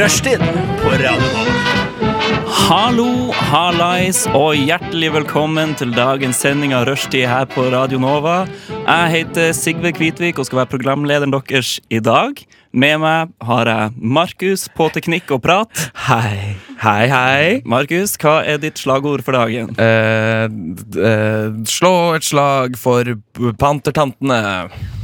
Rushtid på Radio Nova. Hallo, hallais og hjertelig velkommen til dagens sending av Rushtid her på Radio Nova. Jeg heter Sigve Kvitvik og skal være programlederen deres i dag. Med meg har jeg Markus på teknikk og prat. Hei, hei, hei. Markus, hva er ditt slagord for dagen? Eh, eh, slå et slag for pantertantene.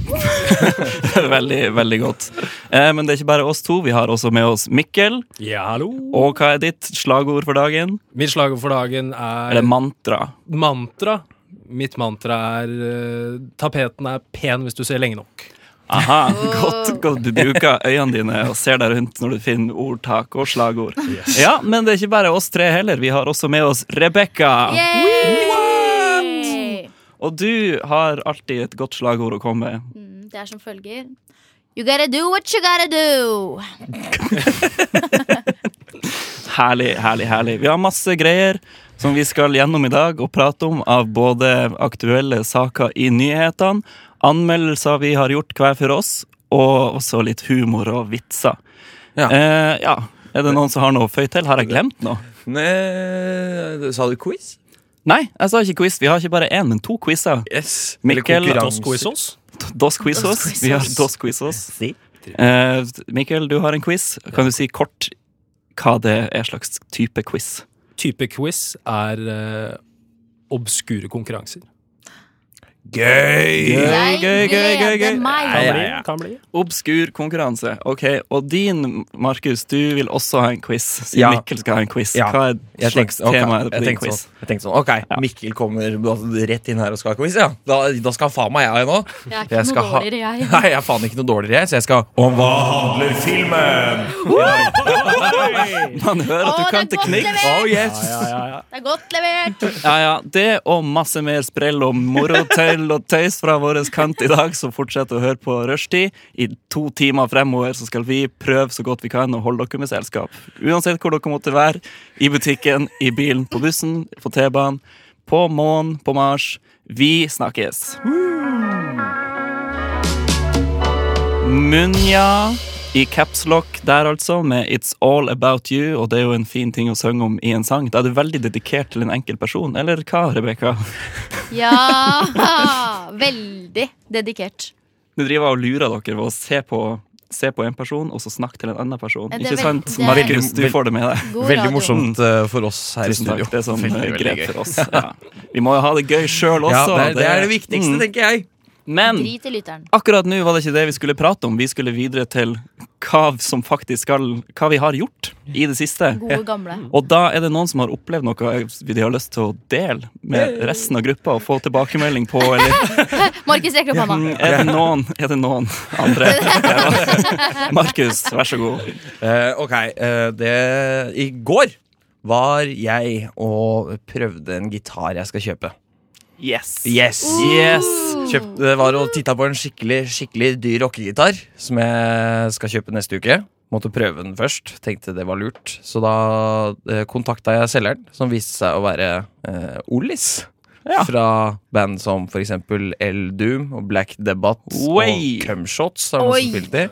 veldig, veldig godt. Eh, men det er ikke bare oss to. Vi har også med oss Mikkel. Ja, hallo. Og hva er ditt slagord for dagen? Mitt slagord for dagen er Eller mantra. mantra. Mitt mantra er eh, tapeten er pen hvis du ser lenge nok. Aha, godt, godt du bruker øynene dine og ser deg rundt når du finner ordtak og slagord. Ja, Men det er ikke bare oss tre heller. Vi har også med oss Rebekka. Yay! Og du har alltid et godt slagord å komme med. Mm, Det er som følger. You gotta do what you gotta do. Herlig, herlig, herlig. Vi har masse greier som vi skal gjennom i dag og prate om av både aktuelle saker i nyhetene, anmeldelser vi har gjort hver for oss, og også litt humor og vitser. Ja. Eh, ja. Er det noen som har noe å føye til? Har jeg glemt noe? Nei, sa du quiz? Nei, jeg sa ikke quiz. Vi har ikke bare én, men to quizer. Yes. Mikkel- Dos quizos. Dos. Vi har dos quizos. Si. Eh, Mikkel, du har en quiz. Kan du si kort hva det er slags type quiz? Type quiz er eh, obskure konkurranser. Gøy! Gøy, gøy, gøy, gøy, gøy. Kan bli. Obskur konkurranse. Ok, Og din, Markus, du vil også ha en quiz. Siden Ja. Mikkel skal ha en quiz. Hva er Jeg slags tenkte, tema er det på din quiz? sånn, jeg tenkte sånn Ok, Mikkel kommer rett inn her og skal ha quiz, ja. Da, da skal faen meg jeg nå. Jeg er ikke noe dårligere, jeg. Nei, jeg er faen ikke noe dårligere, jeg, så jeg skal Om hva handler filmen? Man hører at du kan teknikk. Oh, yes. Det er godt levert. Ja, ja. Det og masse mer sprell og moro tøll og tøys fra vår kant i dag, så fortsett å høre på Rushtid. I to timer fremover så skal vi prøve så godt vi kan å holde dere med selskap. Uansett hvor dere måtte være. I butikken, i bilen, på bussen, på T-banen, på månen, på Mars. Vi snakkes. Munja i capslock der, altså, med It's All About You. Og det er jo en fin ting å synge om i en sang. Da er du veldig dedikert til en enkel person. Eller hva, Rebekka? Ja, veldig dedikert. Du driver og lurer dere ved å se på, se på en person, og så snakke til en annen person. Det Ikke veld- sant? det Markus, du får det med deg. God Veldig radio. morsomt eh, for oss her i Tusen studio. takk. Det er sånn Veldig, eh, veldig grep for oss. Ja. Vi må jo ha det gøy sjøl også. Ja, det, er, det er det viktigste, Mm. tenker jeg. Men akkurat nå var det ikke det vi skulle prate om. Vi skulle videre til hva som faktisk skal Hva vi har gjort i det siste. Gode gamle. Og da er det noen som har opplevd noe de har lyst til å dele med resten av gruppa og få tilbakemelding på, eller Markus rekker opp hånda. Er det noen, er det noen andre? Markus, vær så god. Uh, ok, Uh, det I går var jeg og prøvde en gitar jeg skal kjøpe. Yes. Yes! Yes. Kjøpt, det var og titta på en skikkelig skikkelig dyr rockegitar som jeg skal kjøpe neste uke. Måtte prøve den først. Tenkte det var lurt. Så da eh, kontakta jeg selgeren, som viste seg å være eh, Ollis. Ja. Fra band som for eksempel El Doom og Black Debate og Cumshots. Har noen spilt i.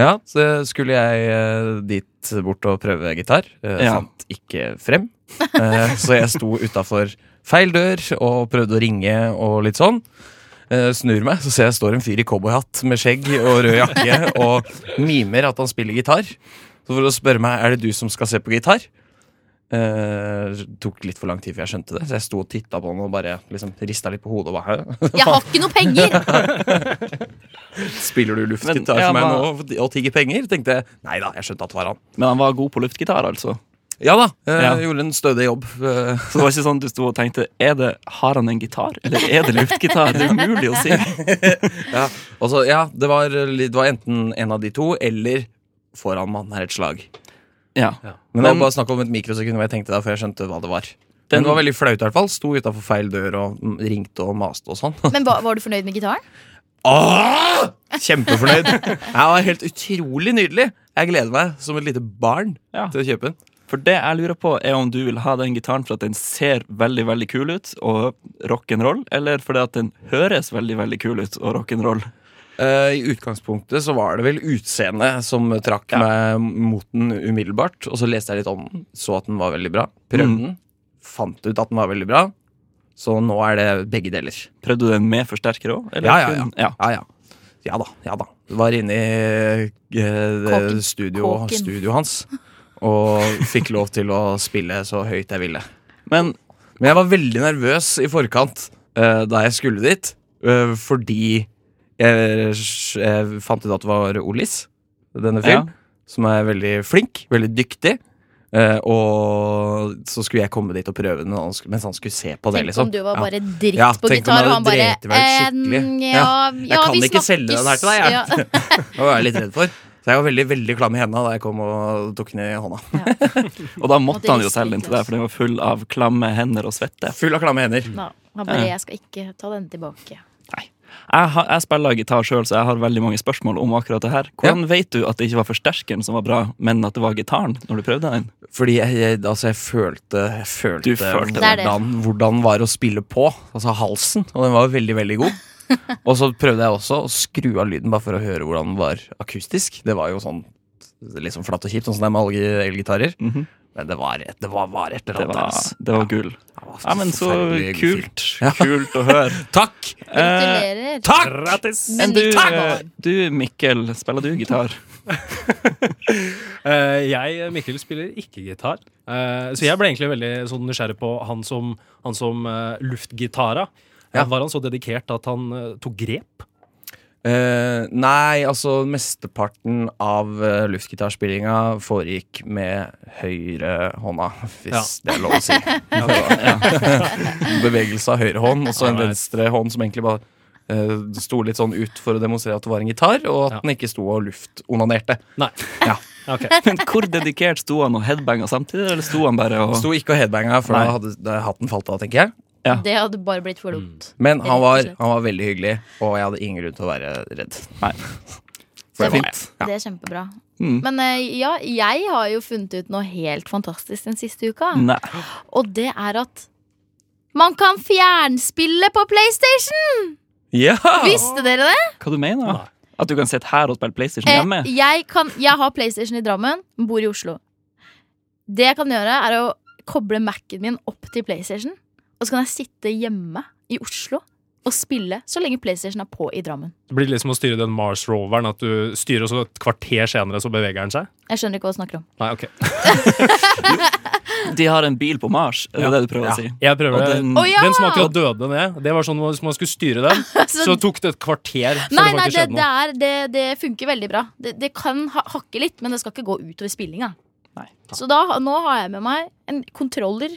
Ja, så skulle jeg eh, dit bort og prøve gitar. Eh, Ja. Fant ikke frem. Eh, så jeg sto utafor feil dør og prøvde å ringe og litt sånn. Eh, snur meg, så ser jeg står en fyr i cowboyhatt med skjegg og rød jakke og mimer at han spiller gitar. Så for å spørre meg er det du som skal se på gitar, Det tok litt for lang tid før jeg skjønte det. Så jeg sto og titta på han og bare liksom rista litt på hodet. Og bare, Jeg har ikke noe penger! Spiller du luftgitar for meg nå og tigger penger? Tenkte jeg. Nei da, jeg skjønte at det var han. Men han var god på luftgitar, altså. Ja da, jeg Ja. gjorde en stødig jobb. Eh, Så det var ikke sånn du sto og tenkte er det, Har han en gitar, eller er det luftgitar? Det er umulig å si. Ja, så, ja det, var, det var enten en av de to, eller foran mannen her et slag. Ja. Men det var bare snakk om et mikrosekund hvor jeg tenkte det, før jeg skjønte hva det var. Den- Men det var veldig flaut, i hvert fall. Sto utafor feil dør og ringte og maste og sånn. Men var, var du fornøyd med gitaren? Åh! Kjempefornøyd. Det var helt utrolig nydelig. Jeg gleder meg som et lite barn Ja. til å kjøpe den. For det jeg lurer på, er om du vil ha den gitaren for at den ser veldig veldig kul ut og rock'n'roll, eller fordi at den høres veldig veldig kul ut og rock'n'roll. Uh, I utgangspunktet så var det vel utseendet som trakk Ja. meg mot den umiddelbart. Og så leste jeg litt om den, så at den var veldig bra. Prøvde Mm. den, fant ut at den var veldig bra. Så nå er det begge deler. Prøvde du den med forsterker òg? Ja, ja, ja. ja. Ja, ja. Ja da. ja da Var inne i eh, studio, studio, hans og fikk lov til å spille så høyt jeg ville. Men Men jeg var veldig nervøs i forkant uh, da jeg skulle dit, uh, fordi jeg, jeg fant ut at det var Olis, denne film, Ja. som er veldig flink, veldig dyktig. Uh, og så skulle jeg komme dit og prøve den mens han skulle se på det. Tenk liksom om du var bare dritt Ja, på ja, gitar, og han bare eh, skikkelig. Ja, Jeg kan vi ikke selge den her til deg, jeg. Ja. Det var jeg litt redd for. Så jeg var veldig veldig klam i hendene da jeg kom og tok den i hånda. Og da måtte og han jo selge den til deg, for den var full av klamme hender og svette. Full av klamme hender. Ja, han bare, jeg skal ikke ta den tilbake. Jeg, har- jeg spiller gitar sjøl, så jeg har veldig mange spørsmål om akkurat det her. Hvordan vet du at det ikke var forsterkeren som var bra, men at det var gitaren når du prøvde den? Fordi jeg, jeg, altså jeg følte, jeg følte, følte hvordan, Det det. hvordan, det var å spille på. Altså halsen. Og den var veldig, veldig god. og så prøvde jeg også å skru av lyden bare for å høre hvordan den var akustisk. Det var jo sånn litt sånn flatt og kjipt, sånn som det er med alle elgitarer. -hmm. Men det var, det var, var et eller Det annet. var, det var. Det var Ja, men så kult. Kult å høre. Takk! Eh, Takk! Grattis! Men du, eh, du, Mikkel, spiller du gitar? uh, jeg, Mikkel, spiller ikke gitar. Uh, så jeg ble egentlig veldig sånn nysgjerrig på han som, han som uh, luftgitara. Ja. Var han så dedikert at han eh, tok grep? Uh, nei, altså mesteparten av uh, luftgitarspillinga foregikk med høyre hånda, hvis det er lov å si. Bevegelse av høyre hånd, og så en venstre hånd som egentlig bare uh, sto litt sånn ut for å demonstrere at det var en gitar, og at Ja. den ikke sto og luftonanerte. Nei. Ja. Okay. Men hvor dedikert sto han og headbanga samtidig, eller sto han bare og sto ikke og headbanga, for Nei. da hadde da hatten falt av, tenker jeg. Ja. Det hadde bare blitt for dumt. Men han var, han var veldig hyggelig, og jeg hadde ingen grunn til å være redd. Nei. Det var Fint. Ja. Det er kjempebra. Mm. Men eh, ja, jeg har jo funnet ut noe helt fantastisk den siste uka. Nei. Og det er at man kan fjernspille på PlayStation! Ja! Visste dere det? Hva du mener du? At du kan sitte her og spille PlayStation Eh, hjemme? jeg, kan, jeg har PlayStation i Drammen, men bor i Oslo. Det jeg kan gjøre, er å koble Mac-en min opp til PlayStation. Og så kan jeg sitte hjemme i Oslo og spille så lenge PlayStation er på i Drammen. Det blir liksom å styre den Mars-roveren. At du styrer, også et kvarter senere så beveger den seg. Jeg skjønner ikke hva du snakker om. Nei, ok De har en bil på Mars, er det Ja. det du prøver Ja. å si? Jeg prøver Og den- Å, ja! Den som akkurat døde ned, det var sånn hvis man skulle styre den, Så- så tok det et kvarter før Nei, det nei, faktisk det, skjedde det, noe. er, det, det funker veldig bra. Det, det kan ha, hakke litt, men det skal ikke gå utover spillinga. Nei. Så da, nå har jeg med meg en kontroller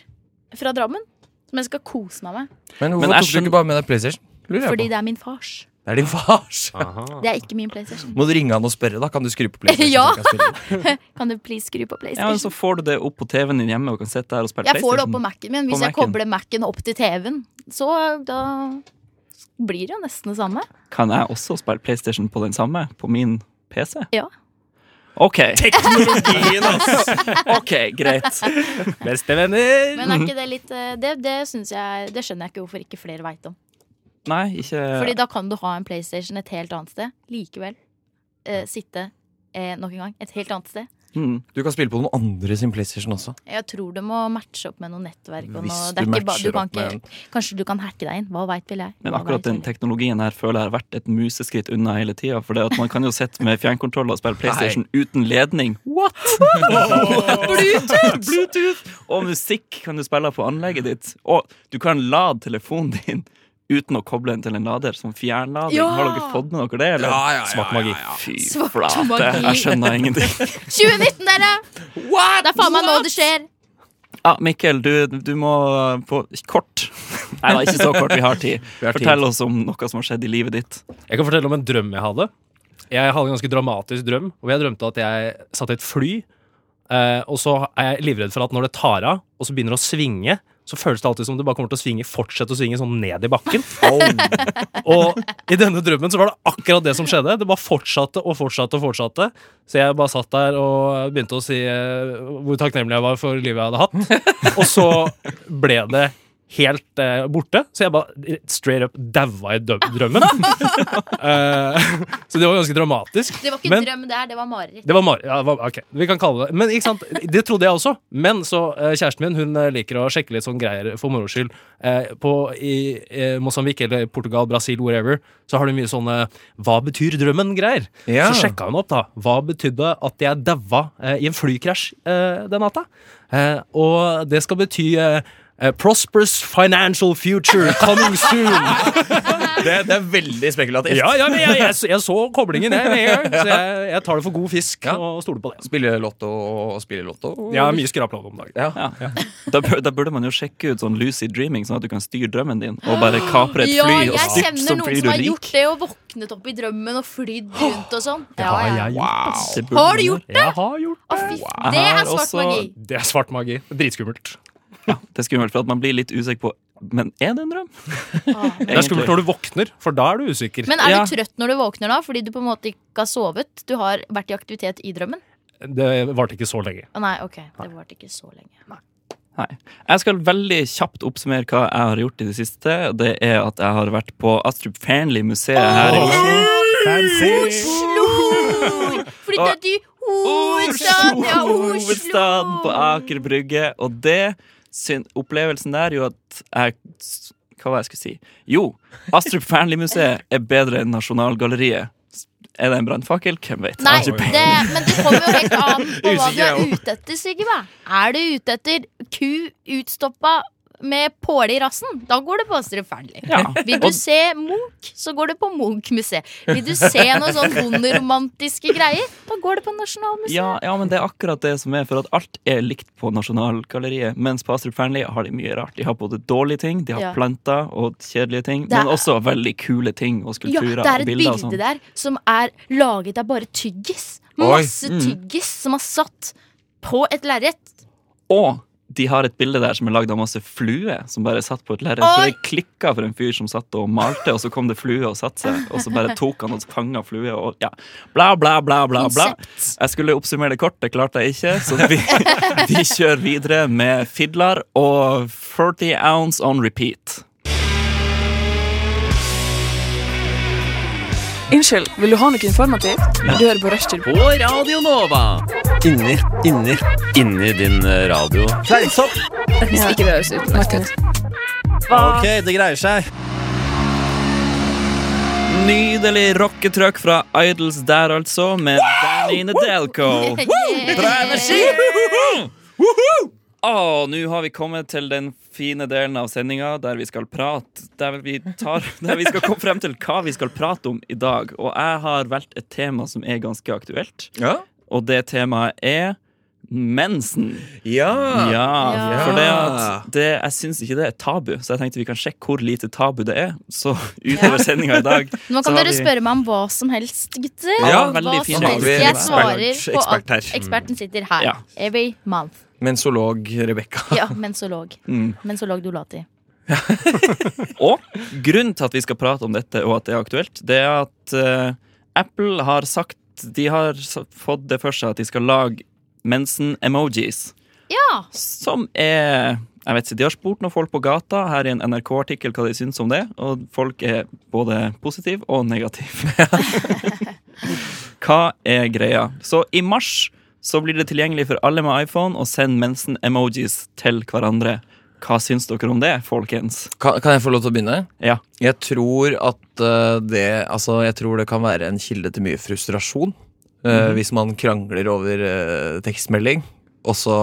fra Drammen som jeg skal kose meg med. Men hvorfor Men jeg tok du ikke bare med deg PlayStation? Lurer jeg Fordi på. det er min fars. Det er din fars. Det er ikke min PlayStation. Må du ringe han og spørre, da? Kan du skru på PlayStation? Ja. så jeg kan spille? Kan du please skru på Ja, men PlayStation? Så får du det opp på TV-en din hjemme og kan sitte der og spille jeg får det opp på Mac-en min. På Hvis jeg Mac-en. kobler Mac-en opp til TV-en, så da blir det jo nesten det samme. Kan jeg også spille PlayStation på den samme? På min PC? Ja. OK. Teknologien, ass! ok, Greit. Bestevenner! Men er ikke det litt eh, Det, det, jeg, det skjønner jeg ikke hvorfor ikke flere veit om. Nei, ikke Fordi da kan du ha en PlayStation et helt annet sted. Likevel eh, sitte eh, nok en gang et helt annet sted. Mm. Du kan spille på noen andre sin PlayStation også. Jeg tror det må matche opp med noe nettverk. Og Hvis noe, du det er ikke ba, du matcher kan opp med ikke, Kanskje du kan hacke deg inn. Hva veit vel jeg. Men akkurat den teknologien her føler jeg har vært et museskritt unna hele tida. For det at man kan jo sitte med fjernkontroll og spille PlayStation uten ledning. What?! Bluetooth! Bluetooth! Og musikk kan du spille på anlegget ditt. Og du kan lade telefonen din uten å koble den til en lader. Som fjernlading. Ja! Har dere fått med dere det? Eller? Svart magi. Fy Svart flate, magi. jeg skjønner ingenting. 2019, dere! Det er faen meg nå det skjer. Ja, Mikkel, du, du må på kort Nei da, ikke så kort, vi har tid. Vi har tid. Fortell oss om noe som har skjedd i livet ditt. Jeg kan fortelle om en drøm jeg hadde. Jeg hadde en ganske dramatisk drøm, hvor jeg drømte at jeg satt i et fly. Eh, og så er jeg livredd for at når det tar av, og så begynner det å svinge, så føles det alltid som det bare kommer til å svinge, fortsette å svinge sånn ned i bakken. Og i denne drømmen så var det akkurat det som skjedde. Det bare fortsatte og fortsatte og fortsatte. Så jeg bare satt der og begynte å si eh, hvor takknemlig jeg var for livet jeg hadde hatt. Og så ble det helt eh, borte, så jeg bare straight up daua i drømmen. Eh, så det var ganske dramatisk. Det var ikke Men- drøm, det det var mareritt. Det var Mar... Ja, ok, vi kan kalle det Men ikke sant, det trodde jeg også. Men så eh, kjæresten min hun eh, liker å sjekke litt sånn greier for moro skyld. Eh, på, I Mosambik eller Portugal, Brasil, wherever, så har du mye sånne Hva betyr drømmen-greier. Ja. Så sjekka hun opp, da. Hva betydde at jeg daua i en flykrasj den natta? Eh, og det skal bety eh, Prosperous financial future coming soon. Det, det er veldig spekulativt. ja, ja, men jeg, jeg, jeg så koblingen, jeg, med. Så jeg, jeg tar det for god fisk Ja. og stoler på det. Spille lotto og spille lotto. Jeg har mye skraplov om dagen. Ja. Ja. Da, bør, da burde man jo sjekke ut sånn lucid dreaming, sånn at du kan styre drømmen din og bare kapre et Ja, fly og jeg styrt, kjenner noen som har gjort det og våknet opp i drømmen og flydd rundt og sånn. Det Ja, har ja. Wow. Har du gjort det? Jeg har gjort Å, fy, det er svart magi. Det er svart magi. Dritskummelt. Det er skummelt, for at man blir litt usikker på Men er det en drøm? Ah. Det er skummelt når du våkner, for da er du usikker. Men er Ja. du trøtt når du våkner da, fordi du på en måte ikke har sovet? Du har vært i aktivitet i drømmen? Det varte ikke så lenge. Nei, ok. Det varte ikke så lenge. Nei. Jeg skal veldig kjapt oppsummere hva jeg har gjort i det siste. Det er at jeg har vært på Astrup Fearnley-museet her i Oslo. Oslo! Flytta til hovedstaden! Ja, Hovedstaden på! Aker Brygge. Og det opplevelsen der jo at jeg Hva var det jeg skulle si? Jo, Astrup Fearnley-museet er bedre enn Nasjonalgalleriet. Er det en brannfakkel? Hvem vet? Nei, det, men det kommer jo helt an på hva du er ute etter, Sigve. Er du ute etter ku utstoppa med påle i rassen, da går det på Astrup Fearnley. Ja. Vil du se Munch, så går det på Munch-museet. Vil du se noen sånn bonderomantiske greier, da går det på Nasjonalmuseet. Ja, ja, men det er akkurat det som er, for at alt er likt på Nasjonalgalleriet. Mens på Astrup Fearnley har de mye rart. De har både dårlige ting, de har Ja. planter og kjedelige ting, er- men også veldig kule ting og skulpturer Ja, det er et bilde sånn. der som er laget av bare tyggis. Oi. Masse Mm. tyggis som har satt på et lerret. Og de har et bilde der som er lagd av masse fluer som bare satt på et lerret. Så det klikka for en fyr som satt og malte, og så kom det flue og satte seg. Og så bare tok han og fanga flue og ja. Bla, bla, bla, bla. bla. Jeg skulle oppsummere det kort, det klarte jeg ikke. Så vi, vi kjører videre med fidler og 40 ounce on repeat. Unnskyld, vil du ha noe informativt? Du hører på Rushtid. På Radio Nova. Inni, inni, inni din eh, radio. Fleinsopp. Hvis ikke det høres utenlandsk ut. Ok, det greier seg. Nydelig rocketrøkk fra Idols der, altså, med Danny Nedelko. Bra energi! Å, nå har vi kommet til den fine delen av sendinga der vi skal prate der vi, tar, der vi skal komme frem til hva vi skal prate om i dag. Og jeg har valgt et tema som er ganske aktuelt. Ja. Og det temaet er mensen. Ja. Ja, Ja. for det at det, jeg syns ikke det er tabu, så jeg tenkte vi kan sjekke hvor lite tabu det er. Så utover sendinga i dag Nå kan dere vi- spørre meg om hva som helst, gutter. Ja, Hva veldig som fin helst. Jeg svarer på at alt. Eksperten sitter her. Ja. Every month. Mensolog Rebekka. Ja, mensolog. Mm. Mensolog Dolati. Og grunnen til at vi skal prate om dette, og at det er aktuelt, det er at uh, Apple har sagt De har fått det for seg at de skal lage mensen-emojis. Ja. Som er jeg vet ikke, De har spurt noen folk på gata her i en NRK-artikkel hva de syns om det, og folk er både positive og negative. hva er greia? Så i mars så blir det tilgjengelig for alle med iPhone å sende mensen-emojis til hverandre. Hva syns dere om det, folkens? Kan, kan jeg få lov til å begynne? Ja. Jeg tror at eh, det Altså, jeg tror det kan være en kilde til mye frustrasjon. eh, Hvis man krangler over uh, tekstmelding, og så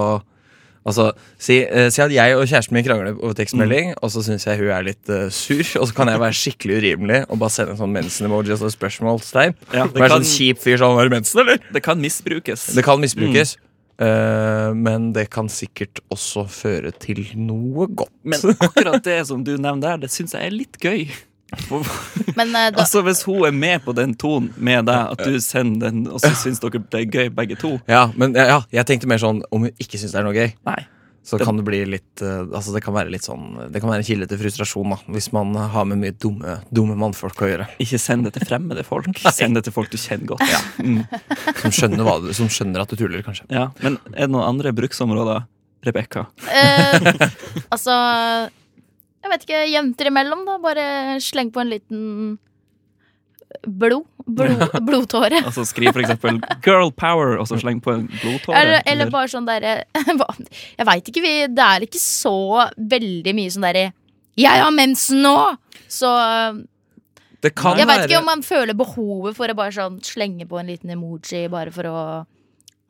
Altså, si, uh, si at jeg og kjæresten min krangler over tekstmelding, og så syns jeg hun er litt uh, sur, og så kan jeg være skikkelig urimelig og bare sende en sånn mensen-emoji og så et spørsmålstegn. Ja, det, Være kan, sånn kjip fyr sånn Har mensen, eller? det kan misbrukes. Det kan misbrukes. eh, men det kan sikkert også føre til noe godt. Men akkurat det som du nevner der, det syns jeg er litt gøy. Men eh, da, Altså Hvis hun er med på den tonen med deg, at du sender den, og så syns dere det er gøy, begge to Ja, men ja, ja, jeg tenkte mer sånn om hun ikke syns det er noe gøy. Nei. Så Det- kan det bli litt eh, Altså det kan være litt sånn Det kan være en kilde til frustrasjon da hvis man har med mye dumme, dumme mannfolk å gjøre. Ikke send det til fremmede folk. Send det til folk du kjenner godt. Mm. Som skjønner, hva du, som skjønner at du tuller, kanskje. Ja. Men er det noen andre bruksområder, Rebekka? eh, Altså jeg vet ikke, jenter imellom, da. Bare sleng på en liten blod. blod blodtåre. Altså skriv for eksempel 'girl power', og så sleng på en blodtåre. Eller, eller bare sånn derre Jeg veit ikke, vi Det er ikke så veldig mye sånn derre 'Jeg har mensen nå!' Så Det kan jeg veit ikke om man føler behovet for å bare sånn slenge på en liten emoji bare for å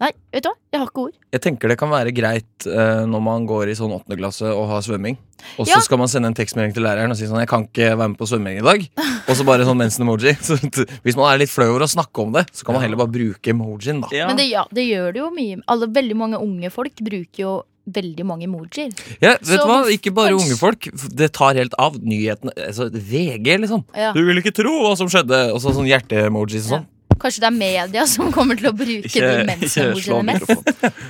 Nei, vet du hva? Jeg har ikke ord. Jeg tenker det kan være greit eh, når man går i sånn åttende klasse og har svømming. Og så Ja. skal man sende en tekstmelding til læreren og si sånn 'Jeg kan ikke være med på svømming i dag'. Og så bare sånn mensen-emoji. Så t- hvis man er litt flau over å snakke om det, så kan man heller bare bruke emojien, da. Ja. Men det, ja, det gjør det jo mye. Alle, veldig mange unge folk bruker jo veldig mange emojier. Ja, vet Så du hva? man- Ikke bare kanskje- unge folk. Det tar helt av. Nyhetene altså, VG, liksom. Ja. Du vil ikke tro hva som skjedde! Og så sånn hjerte-emojis og sånn. Kanskje det er media som kommer til å bruke Ikke, de mensen-emojiene mest.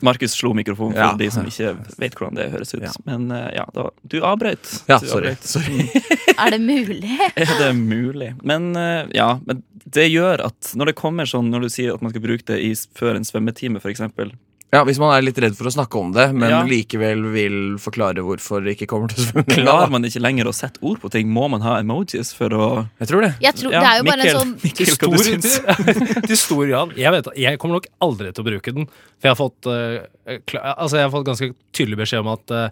Markus slo mikrofon for Ja. de som ikke vet hvordan det høres ut. Ja. Men eh, ja, da, du avbrøt. Ja, Du sorry. avbrøt. sorry. Er det mulig? Er det mulig? Men eh, ja, men det gjør at når det kommer sånn, når du sier at man skal bruke det i, før en svømmetime, eksempel Ja, Hvis man er litt redd for å snakke om det, men Ja. likevel vil forklare hvorfor det ikke kommer til å svømming. Klarer man ikke lenger å sette ord på ting? Må man ha emojis for å Jeg tror det. Jeg tror, Ja, det er jo bare Mikkel, en sånn Mikkel, hva du stor, syns? til stor grad. Jeg, vet, jeg kommer nok aldri til å bruke den. For jeg har fått, uh, kla- altså jeg har fått ganske tydelig beskjed om at eh,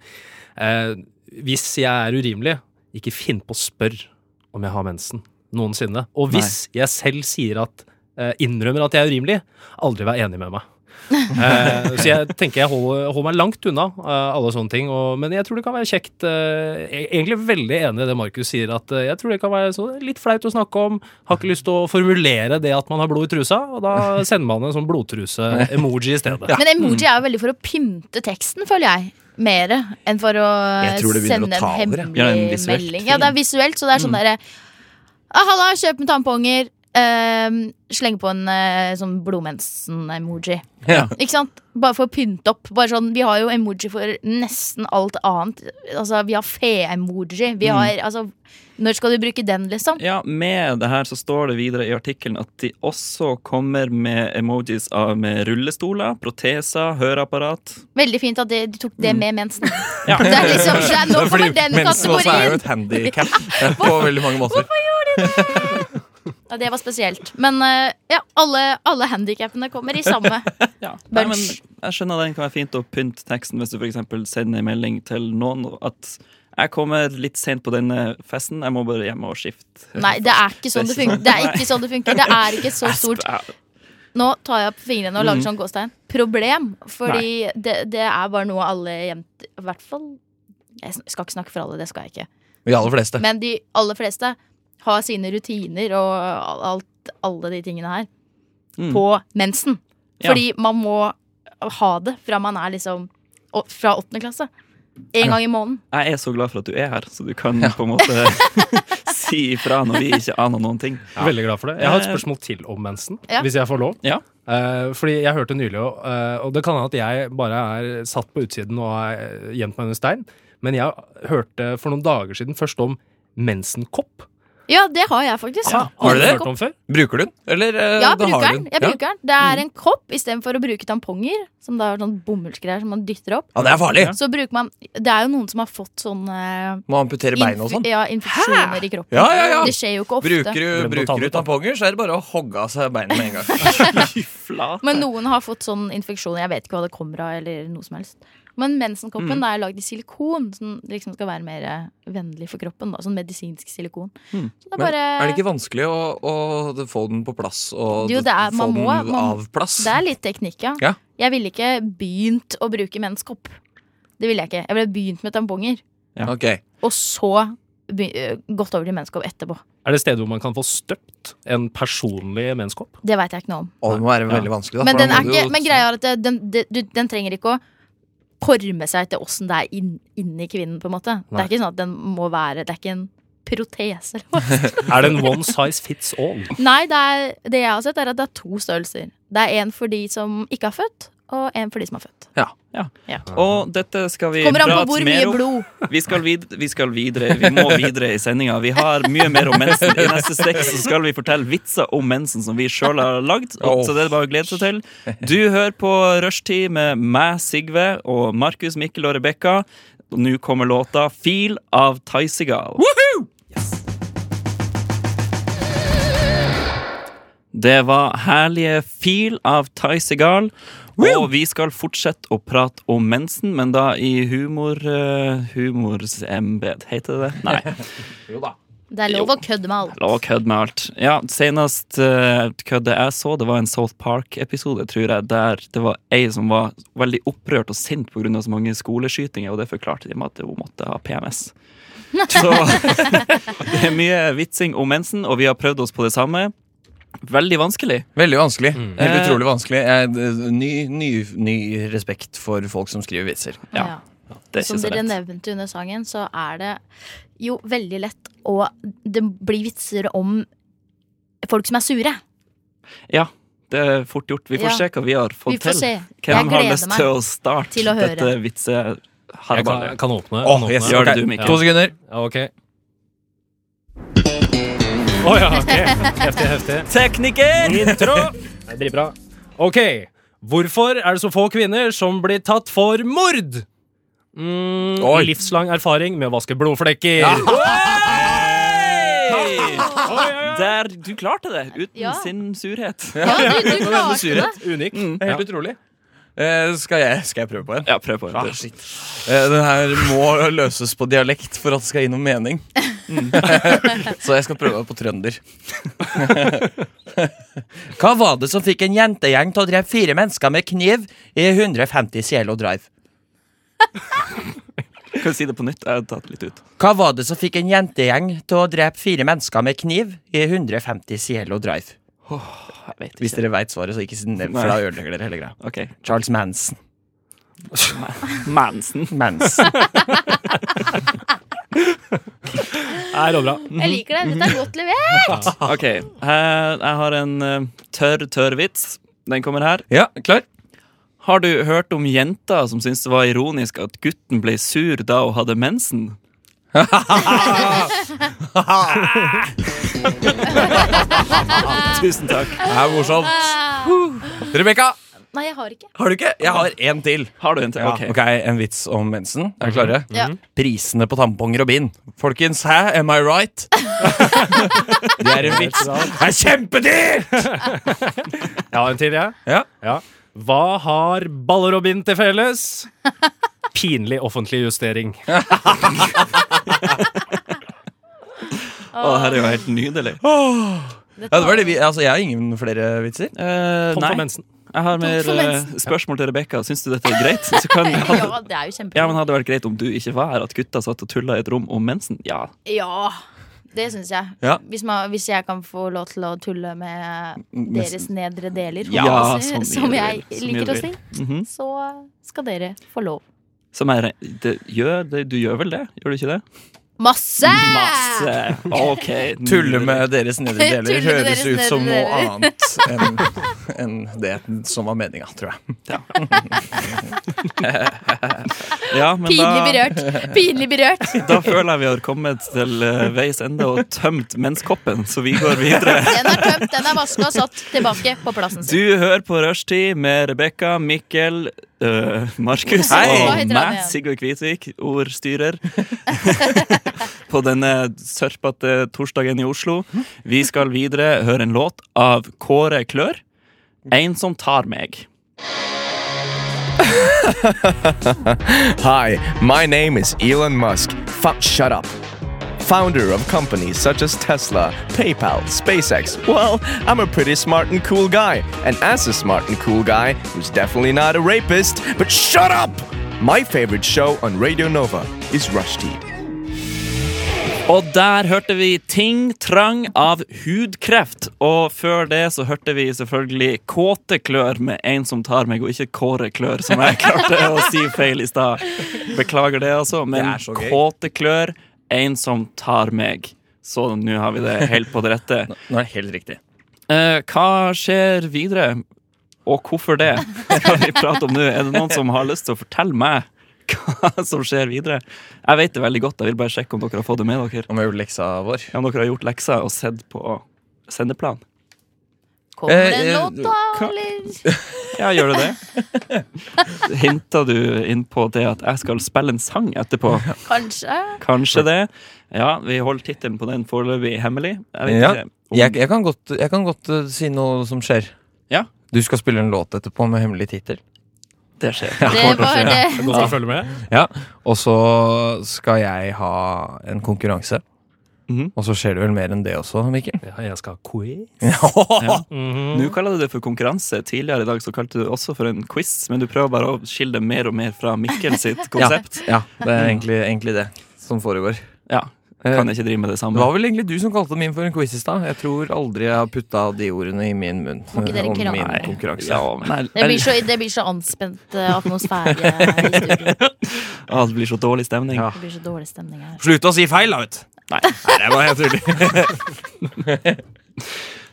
eh, hvis jeg er urimelig, ikke finn på å spørre om jeg har mensen. Noensinne. Og hvis jeg selv sier at uh, innrømmer at jeg er urimelig, aldri vær enig med meg. Eh, så jeg tenker jeg holder, holder meg langt unna eh, alle sånne ting. Og, men jeg tror det kan være kjekt. eh, jeg er egentlig veldig enig i det Markus sier, at eh, jeg tror det kan være så litt flaut å snakke om. Har ikke lyst til å formulere det at man har blod i trusa, og da sender man en sånn blodtruse-emoji i stedet. Men emoji er jo veldig for å pynte teksten, føler jeg. mer enn for å sende å en hemmelig Ja, en melding. Ja, det er visuelt, så det er sånn Mm. derre ah, 'Halla, kjøp med tamponger'. Ehm, slenge på en uh, sånn blodmensen-emoji. Ja. Ikke sant? Bare for å pynte opp. Bare sånn, vi har jo emoji for nesten alt annet. Altså, vi har fe-emoji. Mm. Vi har altså Når skal du bruke den, liksom? Ja, med det her så står det videre i artikkelen at de også kommer med emojis av med rullestoler, proteser, høreapparat. Veldig fint at de, de tok det med mensen. Ja. Det er liksom, det er, nå kommer den mensen også er jo et handikap på veldig mange måter. Hvorfor gjorde de det var spesielt. Men eh, ja, alle, alle handikappene kommer i samme. Ja. Nei, men jeg skjønner den kan være fint å pynte teksten hvis du for eksempel sender en melding til noen at jeg kommer litt sent på denne festen, jeg må bare hjem og skifte. Nei, det er ikke sånn det funker. Det er ikke sånn det funker. Det er ikke så stort. Nå tar jeg opp fingrene og lager Mm. sånn gåstein. Problem. Fordi det, det er bare noe alle jenter I hvert fall Jeg skal ikke snakke for alle, det skal jeg ikke. De aller fleste. Men de aller fleste har sine rutiner og alt, alle de tingene her Mm. på mensen. Ja. Fordi man må ha det fra man er liksom Fra åttende klasse. En gang i måneden. Jeg er så glad for at du er her, så du kan på en måte si ifra når vi ikke aner noen ting. Veldig glad for det. Jeg har et spørsmål til om mensen, Ja. hvis jeg får lov. Ja. Uh, fordi jeg hørte nylig, og, eh, og det kan hende at jeg bare er satt på utsiden og har gjemt meg under stein, men jeg hørte for noen dager siden først om mensenkopp. Ja, det har jeg faktisk. Har Har du det? hørt om før? Bruker du den? Eller eh, Ja, bruker har den. Jeg Ja. bruker den. Det er en kopp istedenfor å bruke tamponger, som da er sånn bomullsgreier som man dytter opp. ja, det er farlig! Så bruker man Det er jo noen som har fått sånn Må amputere bein og sånn. ja, infeksjoner i kroppen. Ja, ja, ja. Det skjer jo ikke ofte. Bruker du, bruker du tamponger, så er det bare å hogge av seg beina med en gang. Men noen har fått sånn infeksjoner. Jeg vet ikke hva det kommer av. Eller noe som helst Men mensenkoppen Mm. da er lagd i silikon, som liksom skal være mer eh, vennlig for kroppen. Da. Sånn medisinsk silikon. Mm. Så det er bare er det ikke vanskelig å, å få den på plass? Og Jo, det er- få man den må- man- av plass? Det er litt teknikk, ja. Ja. Jeg ville ikke begynt å bruke menskopp. Det ville jeg ikke. Jeg ville begynt med tamponger, Ok. og så øh, gått over til menskopp etterpå. Er det steder hvor man kan få støpt en personlig menskopp? Det veit jeg ikke noe om. Og det må være Ja. vanskelig. Da, Men, den er ikke, men greia er at den, den, den trenger ikke å forme seg til åssen det er inn- inni kvinnen. på en måte Det er ikke sånn at den må være Det er ikke en protese. Er det en one size fits all? Nei, det, er, det jeg har sett, er at det er to størrelser. Det er en for de som ikke har født, og en for de som har født. Ja Og dette skal vi Kommer an på hvor mye blod. Vi skal, vid vi skal videre. Vi må videre i sendinga. Vi har mye mer om mensen. I neste stikk så skal vi fortelle vitser om mensen som vi sjøl har lagd. Oh. så det er bare å glede seg til. Du hører på Rushtid med meg, Sigve, og Markus, Mikkel og Rebekka. Og nå kommer låta 'Feel' av Tysegal. Det var herlige Feel av Tysegal. Og vi skal fortsette å prate om mensen, men da i humor... Uh, humorsembed, heter det det? Nei. jo da. Det er lov å kødde med alt. Lov å kødde med alt. Ja, senest uh, kødde jeg så, det var en South Park-episode, tror jeg, der det var ei som var veldig opprørt og sint pga. så mange skoleskytinger, og det forklarte de med at hun måtte ha PMS. Så det er mye vitsing om mensen, og vi har prøvd oss på det samme. Veldig vanskelig. Veldig vanskelig. Helt Eh. utrolig vanskelig. Jeg, ny, ny, ny respekt for folk som skriver vitser. Ja. Ja. Det er Som dere nevnte under sangen, så er det jo veldig lett å Det blir vitser om folk som er sure. Ja, det er fort gjort. Vi får Ja. se hva vi har fått Vi får til. se. Hvem har lyst til å starte til å dette dette Jeg kan, kan åpne. Åh, åpne. yes. Gjør det du, Mikkel. To sekunder. Ja, ok. Å ja, ok. Heftig, heftig. Tekniker! Intro! Det er Dritbra. OK. Hvorfor er det så få kvinner som blir tatt for mord? Mm, Oi. livslang erfaring med å vaske blodflekker. Der, du klarte det uten Ja. sin surhet. Ja, du, du klarte det. Unik. Mm. helt utrolig. Eh, skal, jeg, skal jeg prøve på en? Ja, prøv på Ah, shit. Eh, den her må løses på dialekt for at det skal gi noe mening. Så jeg skal prøve på trønder. Hva var det som fikk en jentegjeng til å drepe fire mennesker med kniv i 150 Cielo Drive? Kan du si det på nytt? Jeg har tatt litt ut. Hva var det som fikk en jentegjeng til å drepe fire mennesker med kniv i 150 Cielo Drive? Jeg vet Hvis dere veit svaret, så ikke nevn, for da ødelegger dere hele greia. Okay. Charles Manson. Manson. Manson. Er det bra. Jeg liker det. Dette er godt levert. Ok, eh, jeg har en eh, tørr, tørr vits. Den kommer her. Ja, klar? Har du hørt om jenta som syntes det var ironisk at gutten ble sur da hun hadde mensen? Tusen takk. Det er morsomt. Rebekka, Nei, jeg har ikke. har du ikke? Jeg har en til. Har du en til? Ja, Ok. ok, En vits om mensen. Er dere klare? Ja. Prisene på tamponger og bind. Folkens, hæ? Am I right? Det er en vits. Det er kjempedyrt! Jeg har en til, jeg. Ja. Ja. Hva har baller og bind til felles? Pinlig offentlig justering. Å, det her er jo helt nydelig. Ja, det var det vi, altså, jeg har ingen flere vitser. Eh, Tom for nei, mensen. jeg har mer eh, spørsmål til Rebekka. Syns du dette er greit? Så kan, Ja, det er jo ja, men Hadde det vært greit om du ikke var her, at gutta satt og tulla i et rom om mensen? Ja. Ja, det syns jeg. Ja. Hvis, man, hvis jeg kan få lov til å tulle med deres nedre deler, Ja, holdt jeg på å si, så som jeg vil, så mye liker å si, vil. Mhm. så skal dere få lov. Som er det, gjør, det, Du gjør vel det? Gjør du ikke det? Masse! Masse! OK. Tulle med deres nedre deler Tulle med høres deres ut som noe annet enn enn det som var meninga, tror jeg. Ja, men Pinlig da, berørt. Pinlig berørt. da føler jeg vi har kommet til eh, veis ende og tømt menskoppen, så vi går videre. Den er tømt, den er vaska og satt tilbake på plassen Du hører på Rushtid med Rebekka, Mikkel, øh, Markus og meg. Sigurd Kvitvik, ordstyrer. på denne sørpete torsdagen i Oslo. Vi skal videre høre en låt av Kåre Klør. En som tar meg. Hi, my name is Elon Musk. Fuck, shut up. Founder of companies such as Tesla, PayPal, SpaceX. Well, I'm a pretty smart and cool guy. And as a smart and cool guy, who's definitely not a rapist, but shut up! My favorite show on Radio Nova is Rush Teed. Og der hørte vi Ting Trang av hudkreft. Og før det så hørte vi selvfølgelig Kåte klør med En som tar meg, og ikke Kåre klør, som jeg klarte å si feil i stad. Beklager det, altså. Men Det. Kåte klør, En som tar meg. Så nå har vi det helt på det rette. Nå er det helt riktig. Eh, hva skjer videre, og hvorfor det? Skal vi prate om nå? Er det noen som har lyst til å fortelle meg hva som skjer videre? Jeg vet det veldig godt, jeg vil bare sjekke om dere har fått det med dere. Om vi har gjort leksa vår. Ja, Om dere har gjort leksa og sett på sendeplan. Kommer det Eh, en eh, låt, da? Eller? Ja, gjør du det? Hinta du inn på det at jeg skal spille en sang etterpå? Kanskje. Kanskje det? Ja, vi holder tittelen på den foreløpig hemmelig. Jeg Ja. om- Jeg, jeg kan godt, jeg kan godt eh, si noe som skjer. Ja. Du skal spille en låt etterpå med hemmelig tittel. Det skjer. Det var det. Ja. godt å følge med. Og så skal jeg ha en konkurranse. Mhm. Og så skjer det vel mer enn det også, Mikkel? Ja, jeg skal ha quiz. Ja. Mhm. Nå kaller du det for konkurranse. Tidligere i dag så kalte du det også for en quiz, men du prøver bare å skille det mer og mer fra Mikkel sitt konsept. Ja, det er egentlig, egentlig det som foregår. Ja, Kan jeg ikke drive med det samme. Det var vel egentlig du som kalte min for en quiz i stad. Jeg tror aldri jeg har putta de ordene i min munn. Om min konkurranse. Ja, men Det blir så, det blir så anspent eh, atmosfære i studio. Det blir så dårlig stemning. Ja. Det blir så dårlig stemning her. Slutt å si feil, da, vet du! Nei. det var helt tydelig.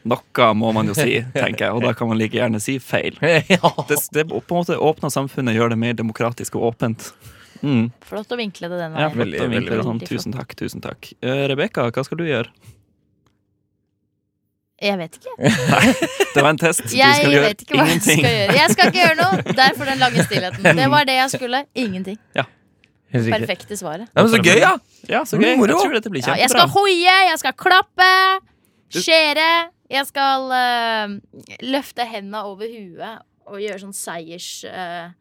Noe må man jo si, tenker jeg, og da kan man like gjerne si feil. ja. Det, det på en måte åpner samfunnet, gjør det mer demokratisk og åpent. Mm. Flott å vinkle det den veien. Ja, Veldig, veldig sånn. Tusen takk. tusen takk uh, Rebekka, hva skal du gjøre? Jeg vet ikke. Det var en test. Du Jeg skal gjøre vet ikke hva jeg skal gjøre. Jeg skal ikke gjøre noe. Derfor den lange stillheten. Det var det jeg skulle. Ingenting. Riktig. Perfekte svaret. Ja, men så gøy, ja! Ja, så gøy. Moro. Jeg tror dette blir Ja, jeg skal hoie, jeg skal klappe, skjære. Jeg skal uh, løfte henda over huet og gjøre sånn seiers... Uh,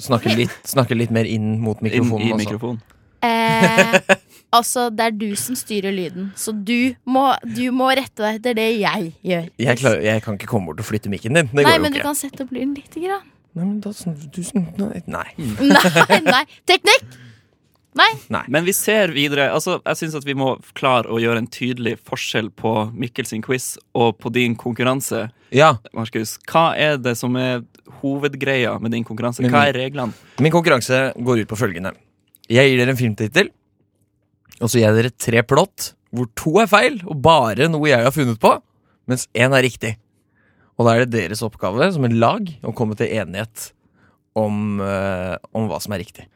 Snakke litt, snakke litt mer inn mot mikrofonen. mikrofonen i mikrofonen. eh, altså, det er du som styrer lyden, så du må, du må rette deg etter det jeg gjør. Jeg, klarer, jeg kan ikke komme bort og flytte mikken din. Det Nei, går jo men du kan sette opp lyden lite grann. Nei, men da, du, sn- nei. Nei, nei. Teknikk! Nei. Men vi ser videre. Altså, jeg syns at vi må klare å gjøre en tydelig forskjell på Mikkel sin quiz og på din konkurranse. Ja, Markus, hva er det som er hovedgreia med din konkurranse? Hva er reglene? Min konkurranse går ut på følgende. Jeg gir dere en filmtittel, og så gir jeg dere tre plott, hvor to er feil, og bare noe jeg har funnet på, mens én er riktig. Og da er det deres oppgave som en lag å komme til enighet om, eh, om hva som er riktig.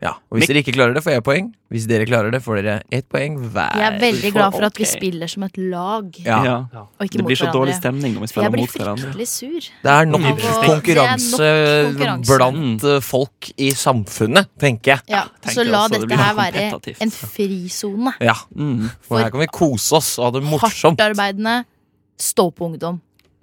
Ja. Og hvis Mik- dere ikke klarer det, får jeg poeng. Hvis dere klarer det, får dere ett poeng hver. Jeg er veldig glad for at vi spiller som et lag, Ja. og ikke Det mot blir så dårlig hverandre. stemning når vi spiller jeg blir mot hverandre. fryktelig sur. Det er nok det er nok konkurranse. blant eh, folk i samfunnet, tenker jeg. Ja, tenker så la også det dette blir her være kompetitivt. en frisone. Ja, Mm. For her kan vi kose oss og ha det morsomt. Hardtarbeidende, stå-på-ungdom.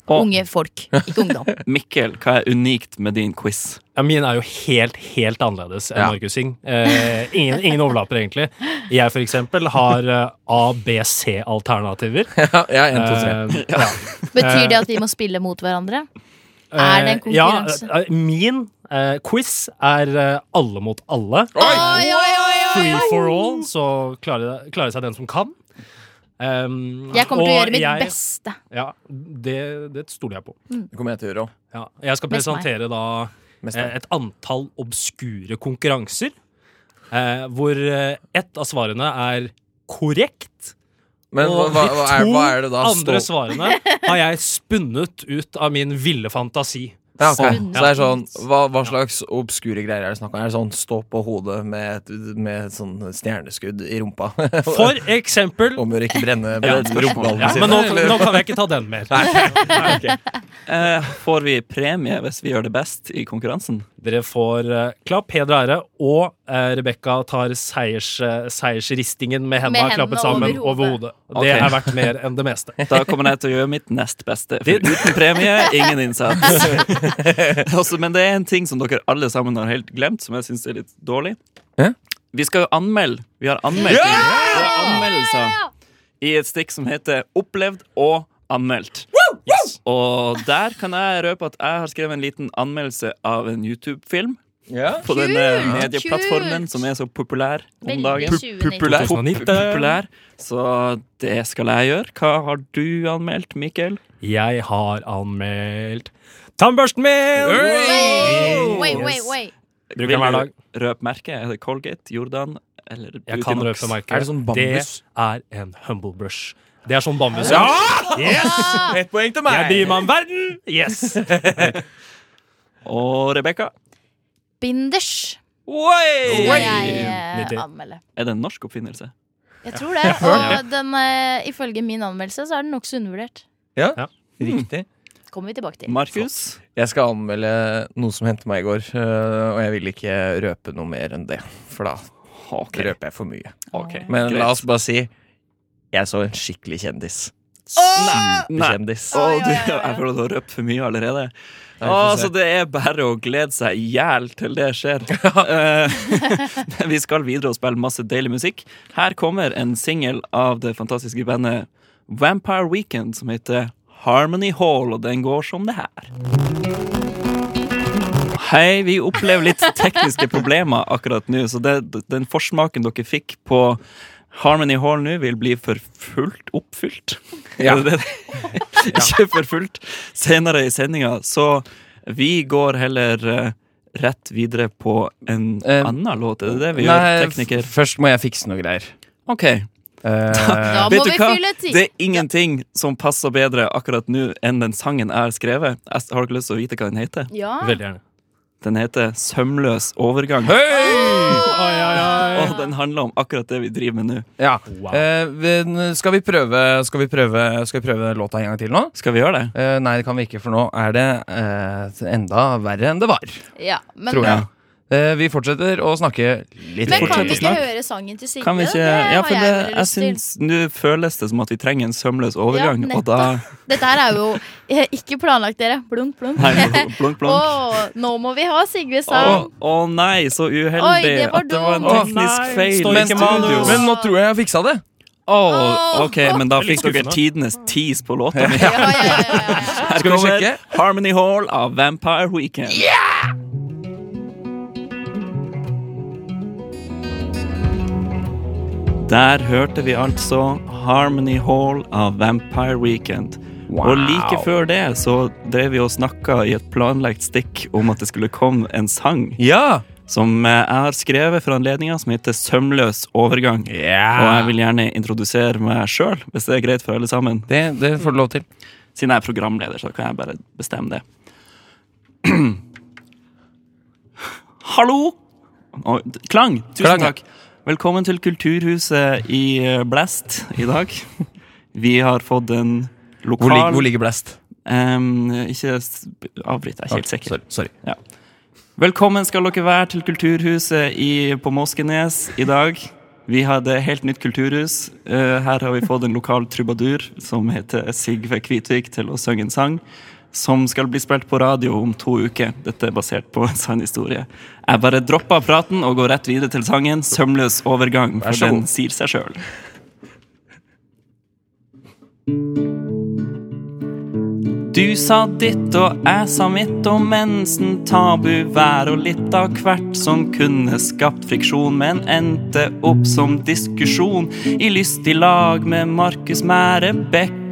Og- Unge folk, ikke ungdom. Mikkel, hva er unikt med din quiz? Ja, min er jo helt, helt annerledes enn Ja. Markus sin. Eh, ingen, ingen overlapper, egentlig. Jeg, for eksempel, har eh, A, B, C-alternativer. Ja, ja, en, to, tre. Eh, ja. Betyr det at vi må spille mot hverandre? Er det en Eh, konkurranse? Ja, eh, min eh, quiz er eh, alle mot alle. Oi, oi, oi, oi, Free oi. for all, så klarer, klarer seg den som kan. Um, Jeg kommer til å gjøre mitt jeg- beste. Ja, det, det stoler jeg på. Det kommer jeg til å gjøre òg. Ja, jeg skal presentere da eh, et antall obskure konkurranser. Eh, hvor eh, ett av svarene er korrekt. Men og hva, de hva, er, hva er det da? andre svarene har jeg spunnet ut av min ville fantasi. Ja, okay. Så det er sånn, hva, hva slags obskure greier er det snakk om? Er det sånn stå på hodet med, med sånn stjerneskudd i rumpa? For eksempel Om å ikke brenne Ja, rumpeballene ja, sine? Men nå, nå kan jeg ikke ta den mer. Eh, får vi premie hvis vi gjør det best i konkurransen? Dere får uh, klapp, heder og ære, og Rebekka tar seiers, eh, seiersristingen med hendene med klappet sammen over over hodet. Det Ok. er verdt mer enn det meste. Da kommer jeg til å gjøre mitt nest beste. For uten premie, ingen innsats. Men det er en ting som dere alle sammen har helt glemt, som jeg syns er litt dårlig. Vi skal jo anmelde. Vi har anmeldt vi har anmeldelser i et stikk som heter Opplevd og anmeldt. Og der kan jeg røpe at jeg har skrevet en liten anmeldelse av en YouTube-film. Ja. På denne medieplattformen Kult! som er så populær om dagen. Populær. Populær. Så det skal jeg gjøre. Hva har du anmeldt, Mikkel? Jeg har anmeldt tannbørsten min! Wait, wait, wait, wait. Bruker den hver dag. Røp merket? Er det Colgate, Jordan eller Jeg kan røpe merke. Er det sånn bambus? Det er en humble brush. Det er sånn bambus. Ja! Yes! Ett poeng til meg. Jeg bryr meg om verden! Yes! Og Rebekka? Binders Oi! skal jeg eh, 90. Er det en norsk oppfinnelse? Jeg tror det. Og den, eh, ifølge min anmeldelse så er den nokså undervurdert. Ja, Riktig. kommer vi tilbake til. Markus? Jeg skal anmelde noe som hendte meg i går, øh, og jeg vil ikke røpe noe mer enn det. For da Ok. røper jeg for mye. ok, Men greit. la oss bare si jeg så en skikkelig kjendis. Superkjendis. Å, du, jeg føler du har røpt for mye allerede. Å, så det er bare å glede seg i hjel til det skjer. Eh, vi skal videre og spille masse deilig musikk. Her kommer en singel av det fantastiske bandet Vampire Weekend som heter Harmony Hall, og den går som det her. Hei, vi opplever litt tekniske problemer akkurat nå, så det, den forsmaken dere fikk på Harmony Hall nå, vil bli for fullt oppfylt. Ja. Ikke for fullt senere i sendinga, så vi går heller eh, rett videre på en uh, annen låt. Er det det vi Nei, gjør, tekniker? først må jeg fikse noe greier. OK. Uh, Da da må vi hva? fylle tid. Det er ingenting som passer bedre akkurat nå enn den sangen jeg har skrevet. Jeg har dere lyst til å vite hva den heter? Ja. Veldig gjerne. Den heter Sømløs overgang. Og den handler om akkurat det vi driver med nå. ja. Wow. Eh, skal, vi prøve, skal, vi prøve, skal vi prøve låta en gang til nå? Skal vi gjøre det? Eh, nei, det kan vi ikke, for nå er det eh, enda verre enn det var. ja. Men, Tror jeg. Eh, vi fortsetter å snakke litt men kan vi ikke snakke. høre sangen til Signe? Kan vi ikke Ja, for det, jeg syns Nå føles det som at vi trenger en sømløs overgang, Ja, og da Dette her er jo eh, ikke planlagt, dere. Blunk, blunk. Nei, blunk, blunk. Oh, nå må vi ha Sigve Å sang. å nei, så uheldig Oi, det at det var en teknisk feil. manus. Men nå tror jeg jeg har fiksa det. Å, Åh. ok, men da fikk dere tidenes tease på låta mi. Ja, ja, ja, ja, ja. Her Skal vi sjekke? Harmony Hall av Vampire Weekend. Der hørte vi altså Harmony Hall av Vampire Weekend. Og like før det så drev vi og snakka i et planlagt stikk om at det skulle komme en sang Ja! som jeg har skrevet for anledninga, som heter Sømløs overgang. Og jeg vil gjerne introdusere meg sjøl, hvis det er greit for alle sammen. Det, det får du lov til. Siden jeg er programleder, så kan jeg bare bestemme det. Hallo! Klang. Tusen Klang, takk. Velkommen til Kulturhuset i eh, Blast i dag. Vi har fått en Hvor, lokal hvor ligger Blast? Um, Ikke avbryt, jeg er ikke helt sikker. Sorry. sorry. Velkommen skal dere være til Kulturhuset i, på Moskenes i dag. Vi hadde helt nytt kulturhus. Uh, her har vi fått en lokal trubadur som heter Sigve Kvitvik til å synge en sang. Som skal bli spilt på radio om to uker. Dette er basert på en sann historie. Jeg bare dropper praten og går rett videre til sangen 'Sømløs overgang', for den sier seg sjøl. Du sa ditt og jeg sa mitt om mensen, tabu, vær og litt av hvert som kunne skapt friksjon, men endte opp som diskusjon i lystig lag med Markus Mære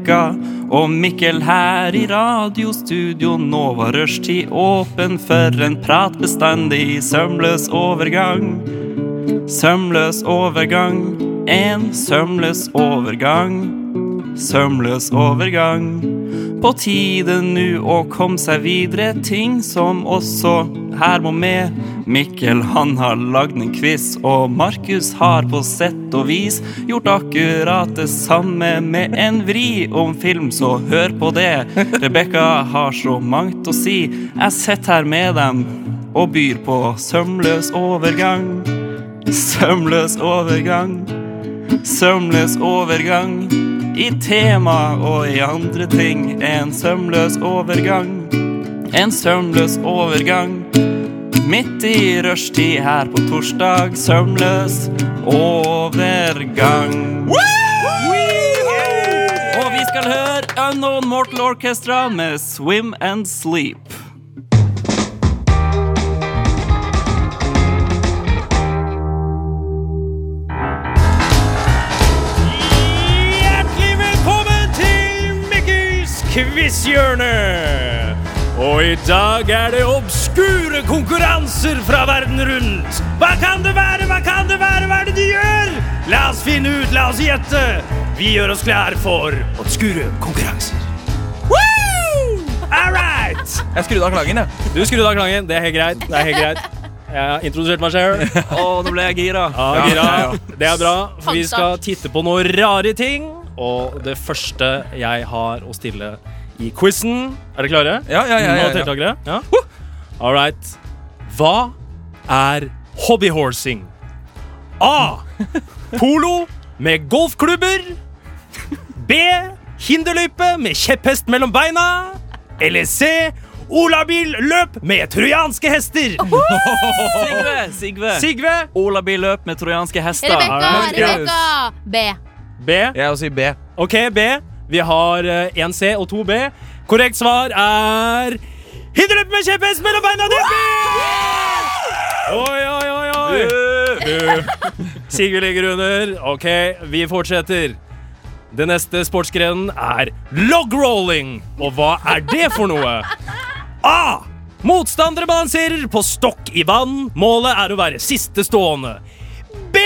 Bekka og Mikkel her i radiostudio. Nå var rushtid åpen for en prat bestandig, sømløs overgang. Sømløs overgang, en sømløs overgang. Sømløs overgang. På tide nu å komme seg videre, ting som også her må med. Mikkel han har lagd en quiz, og Markus har på sett og vis gjort akkurat det samme med en vri om film, så hør på det. Rebekka har så mangt å si. Jeg sitter her med dem og byr på sømløs overgang. Sømløs overgang. Sømløs overgang. I tema og i andre ting. En sømløs overgang. En sømløs overgang. Midt i rushtid her på torsdag. Sømløs overgang. Og vi skal høre Unknown Mortal Orchestra med Swim and Sleep. Mikkels quizhjørne! Og i dag er det obskure konkurranser fra verden rundt. Hva kan det være, hva kan det være, hva er det de gjør? La oss finne ut, la oss gjette. Vi gjør oss klar for obskure konkurranser. Woo! All right! Jeg skrudde av klangen, jeg. Du skrudde av klangen, det er helt greit. Det er helt greit. Jeg har introdusert meg selv. Å, nå ble jeg gira. Ja, gira. Det er bra, for vi skal titte på noen rare ting. Og det første jeg har å stille i quizen. Er dere klare? Ja, ja, ja, ja, ja. Ja. All right. Hva er hobbyhorsing? A. Polo med golfklubber. B. Hinderløype med kjepphest mellom beina. Eller C. Olabil-løp med trojanske hester. Sigve! Sigve. Sigve. Olabilløp med trojanske hester. Rebekka, Rebekka! B. B. Jeg vil si B. Ok, B. Vi har én C og to B. Korrekt svar er Hinderløp med kjepphest mellom beina! Er Oi, oi, oi, oi. Sigurd ligger under. Ok, vi fortsetter. Det neste sportsgrenen er logrolling. Og hva er det for noe? A. Motstandere balanserer på stokk i vann. Målet er å være siste stående. B.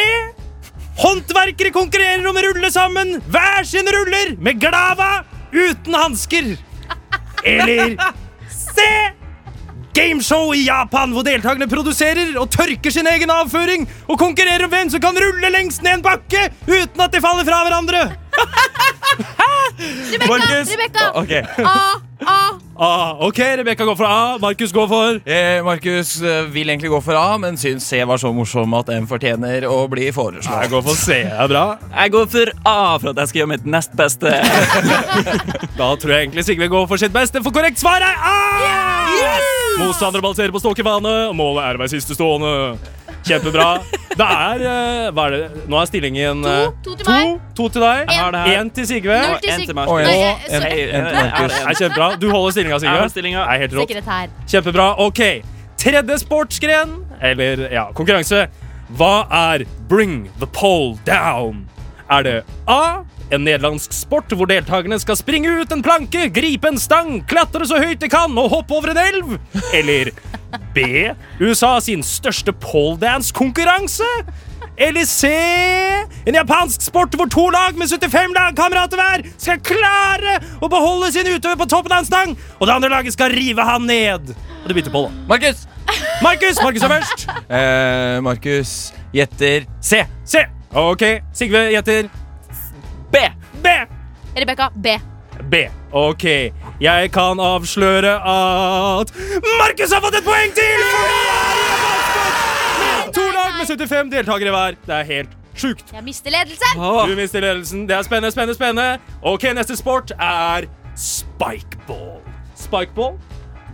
Håndverkere konkurrerer om å rulle sammen hver sin ruller med glava uten hansker. Eller C. Gameshow i Japan hvor deltakerne produserer og tørker sin egen avføring og konkurrerer om hvem som kan rulle lengst ned en bakke uten at de faller fra hverandre. Rebekka! Rebekka! Okay. A. A. Ah, ok, Rebekka går for A. Markus går for Eh, Markus eh, vil egentlig gå for A, men syns C var så morsom at M fortjener å bli foreslått. Jeg går for C. Det er bra. Jeg går for A for at jeg skal gjøre mitt nest beste. Da tror jeg egentlig Sigve går for sitt beste, for korrekt svar er A! Motstandere balanserer på ståkevane, og målet er å være siste stående. Kjempebra. Det er eh, Hva er det? Nå er stillingen eh, To. To til meg. To til deg. Én til Sigve. Null til En til Sigve. Og en- en til. Det er kjempebra. Du holder stillinga, Sigve. Er helt rått. Kjempebra. OK. Tredje sportsgren, eller ja, konkurranse. Hva er bring the pole down? Er det A. En nederlandsk sport hvor deltakerne skal springe ut en planke, gripe en stang, klatre så høyt de kan og hoppe over en elv? Eller B. USA sin største poledance-konkurranse? Eller C. En japansk sport hvor to lag med 75 lagkamerater hver skal klare å beholde sin utøver på toppen av en stang, og det andre laget skal rive han ned. Og du bytter på, da. Markus! Markus! Markus er først. Eh, Markus gjetter C. C. OK. Sigve gjetter B. B. Rebekka. B. B. OK. Jeg kan avsløre at Markus har fått et poeng til! Med To lag med 75 deltakere hver. Det er helt sjukt. Jeg mister ledelsen. Du mister ledelsen. Det er spennende, spennende, spennende. Ok, Neste sport er spikeball. Spikeball,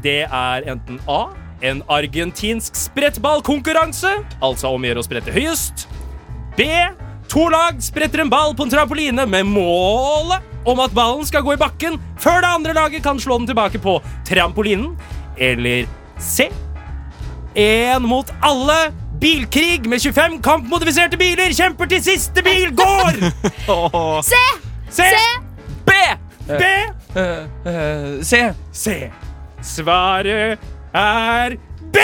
det er enten A. En argentinsk sprettballkonkurranse, altså om å gjøre å sprette høyest. B. To lag spretter en ball på en trampoline med målet om at ballen skal gå i bakken før det andre laget kan slå den tilbake på trampolinen. Eller C. Én mot alle. Bilkrig med 25 kampmodifiserte biler kjemper til siste bil går! C. C. C. B. B. Uh, uh, C. C. Svaret er B!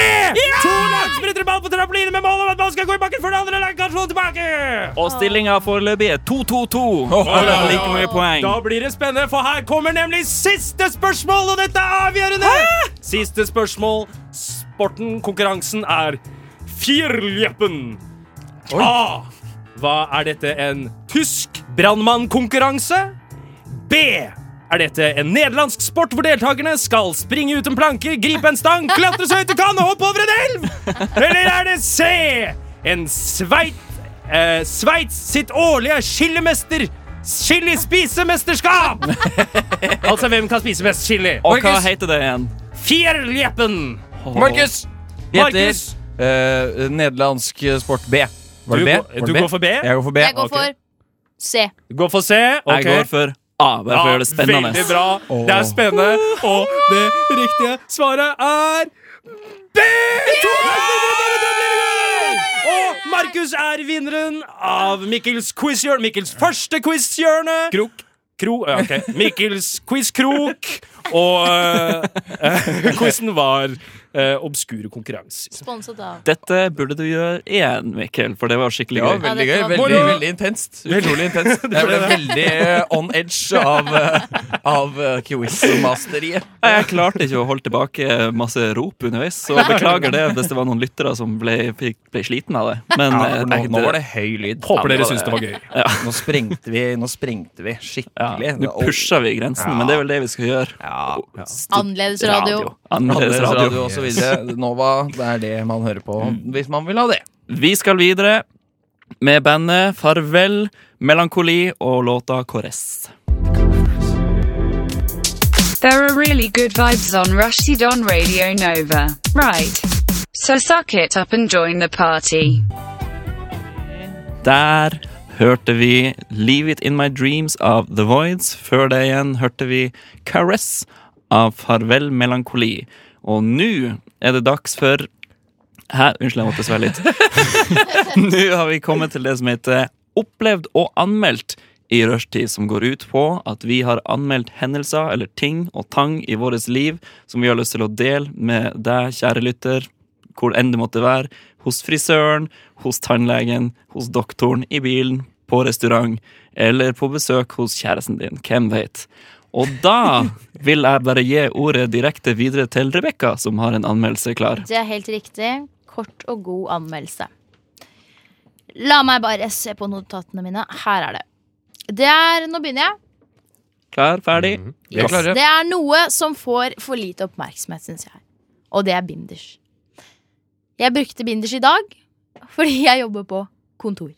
To lag spretter ball på trampoline med mål om at ballen skal gå i bakken før det andre laget kan slå tilbake. Og stillinga foreløpig er 2-2-2. Alle har like mye poeng. Da blir det spennende, for her kommer nemlig siste spørsmål, og dette er avgjørende! Siste spørsmål. Sporten, konkurransen, er Fjerljeppen. A. Hva er dette en tysk brannmannkonkurranse? B. Er dette en nederlandsk sport hvor deltakerne skal springe ut en planke, gripe en stang, klatre så høyt du kan og hoppe over en elv? Eller er det C? En Sveit, eh, Sveits sitt årlige chilimester chili-spisemesterskap! altså, hvem kan spise mest chili? Og hva heter det igjen? Fjerljeppen. Markus Markus. Uh, nederlandsk sport B. Var det Du B? går- du B? går for B? Jeg går for B. Jeg går for C. Går for C. Okay. Jeg går for A, bare for å gjøre det spennende. Veldig bra. Det er spennende. Og det riktige svaret er B! To Og Markus er vinneren av Mikkels quizhjørne. Mikkels første quizhjørne. Krok. Kro, ja, ok. Mikkels quiz-krok. Og uh, quizen var eh, obskure konkurranser. Sponset av Dette burde du gjøre igjen, Mikkel, for det var skikkelig Ja, gøy. veldig gøy. dette var Veldig, veldig intenst. Utrolig intenst. Jeg ble veldig eh, on edge av, eh, av eh, quizmasteriet. Nei, Jeg klarte ikke å holde tilbake masse rop underveis, så beklager det hvis det var noen lyttere som ble, fikk- ble sliten av det. Men Ja, nå, nå var det høy lyd. Håper dere syns det var gøy. Nå sprengte vi, nå sprengte vi ja, skikkelig. Nå pusher vi grensen, men det er vel det vi skal gjøre. Ja. Annerledes radio. Annerledes Annerledes radio radio. og så videre. Nova, det er det man hører på hvis man vil ha det. Vi skal videre med bandet Farvel, Melankoli og låta Kores. There are really good vibes on Rushdie Don Radio Nova. Right. So suck it up and join the party. Der hørte vi Leave It In My Dreams av The Voids. Før det igjen hørte vi Caress av Farvel Melankoli. Og nå er det dags for Hæ? Unnskyld, jeg måtte svelge litt. nå har vi kommet til det som heter Opplevd og anmeldt i rushtid, som går ut på at vi har anmeldt hendelser eller ting og tang i vårt liv som vi har lyst til å dele med deg, kjære lytter, hvor enn det måtte være. Hos frisøren, hos tannlegen, hos doktoren, i bilen, på restaurant eller på besøk hos kjæresten din. Hvem vet? Og da vil jeg bare gi ordet direkte videre til Rebekka, som har en anmeldelse klar. Det er helt riktig. Kort og god anmeldelse. La meg bare se på notatene mine. Her er det. Det er Nå begynner jeg. Klar, ferdig? Mm. klare. Det er noe som får for lite oppmerksomhet, syns jeg. Og det er binders. Jeg brukte binders i dag fordi jeg jobber på kontor.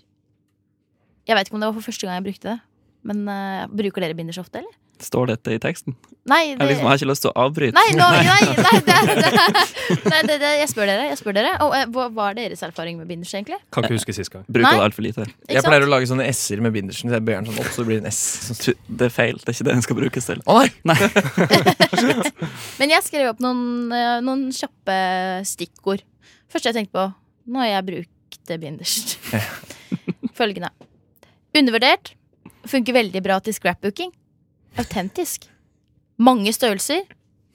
Jeg vet ikke om det var for første gang jeg brukte det. Men uh, bruker dere binders ofte, eller? Står dette i teksten? Nei, Jeg, liksom, jeg har ikke lyst til å avbryte. nei, nå, nei, nei, det, det, nei det, det, jeg spør dere. Jeg spør dere. Og, eh, hva var er deres erfaring med binders, egentlig? Kan ikke huske sist gang. Bruker det altfor lite. Ikke Jeg sant? pleier å lage sånne s-er med bindersen. Så jeg bøyer den sånn opp, så blir det en s. Det er feil. Det er ikke det den skal brukes til. Å nei! Men jeg skrev opp noen, eh, noen kjappe stikkord. Første jeg tenkte på når jeg brukte binders. Følgende. Undervurdert. Funker veldig bra til scrapbooking. Autentisk. Mange størrelser.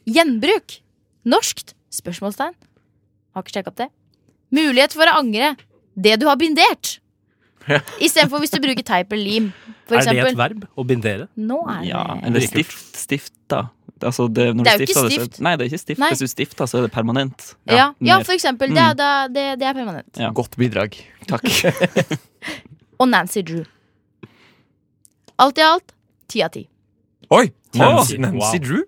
Gjenbruk. Norskt? Spørsmålstegn. Har ikke sjekka opp det. Mulighet for å angre det du har bindert. Istedenfor hvis du bruker teip eller lim. For er det et verb? Å bindere? Nå er det Ja, eller stift, stifta. Altså det, når Det er jo ikke stift. det, så- stift. Nei, det er ikke stift. Nei. Hvis du stifter, så er det permanent. Ja, ja, ja for eksempel. Det, er, da- det, det er permanent. Ja. Godt bidrag. Takk. Og Nancy Drew. Alt i alt ti av ti. Oi! Nancy, Wow. Nancy Drew?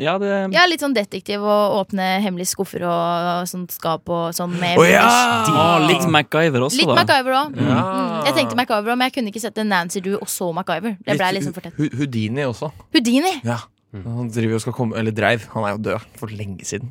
Ja, det er litt sånn detektiv og åpne hemmelige skuffer og sånt skap og sånn med oh, ja! ah, Litt MacGyver også, Litt da. MacGyver òg. Ja. Jeg tenkte MacGyver òg, men jeg kunne ikke sette Nancy Drew og så MacGyver. Det ble Litt liksom for tett. Houdini også. Houdini! Ja. Han driver og skal komme, eller dreiv. Han er jo død for lenge siden.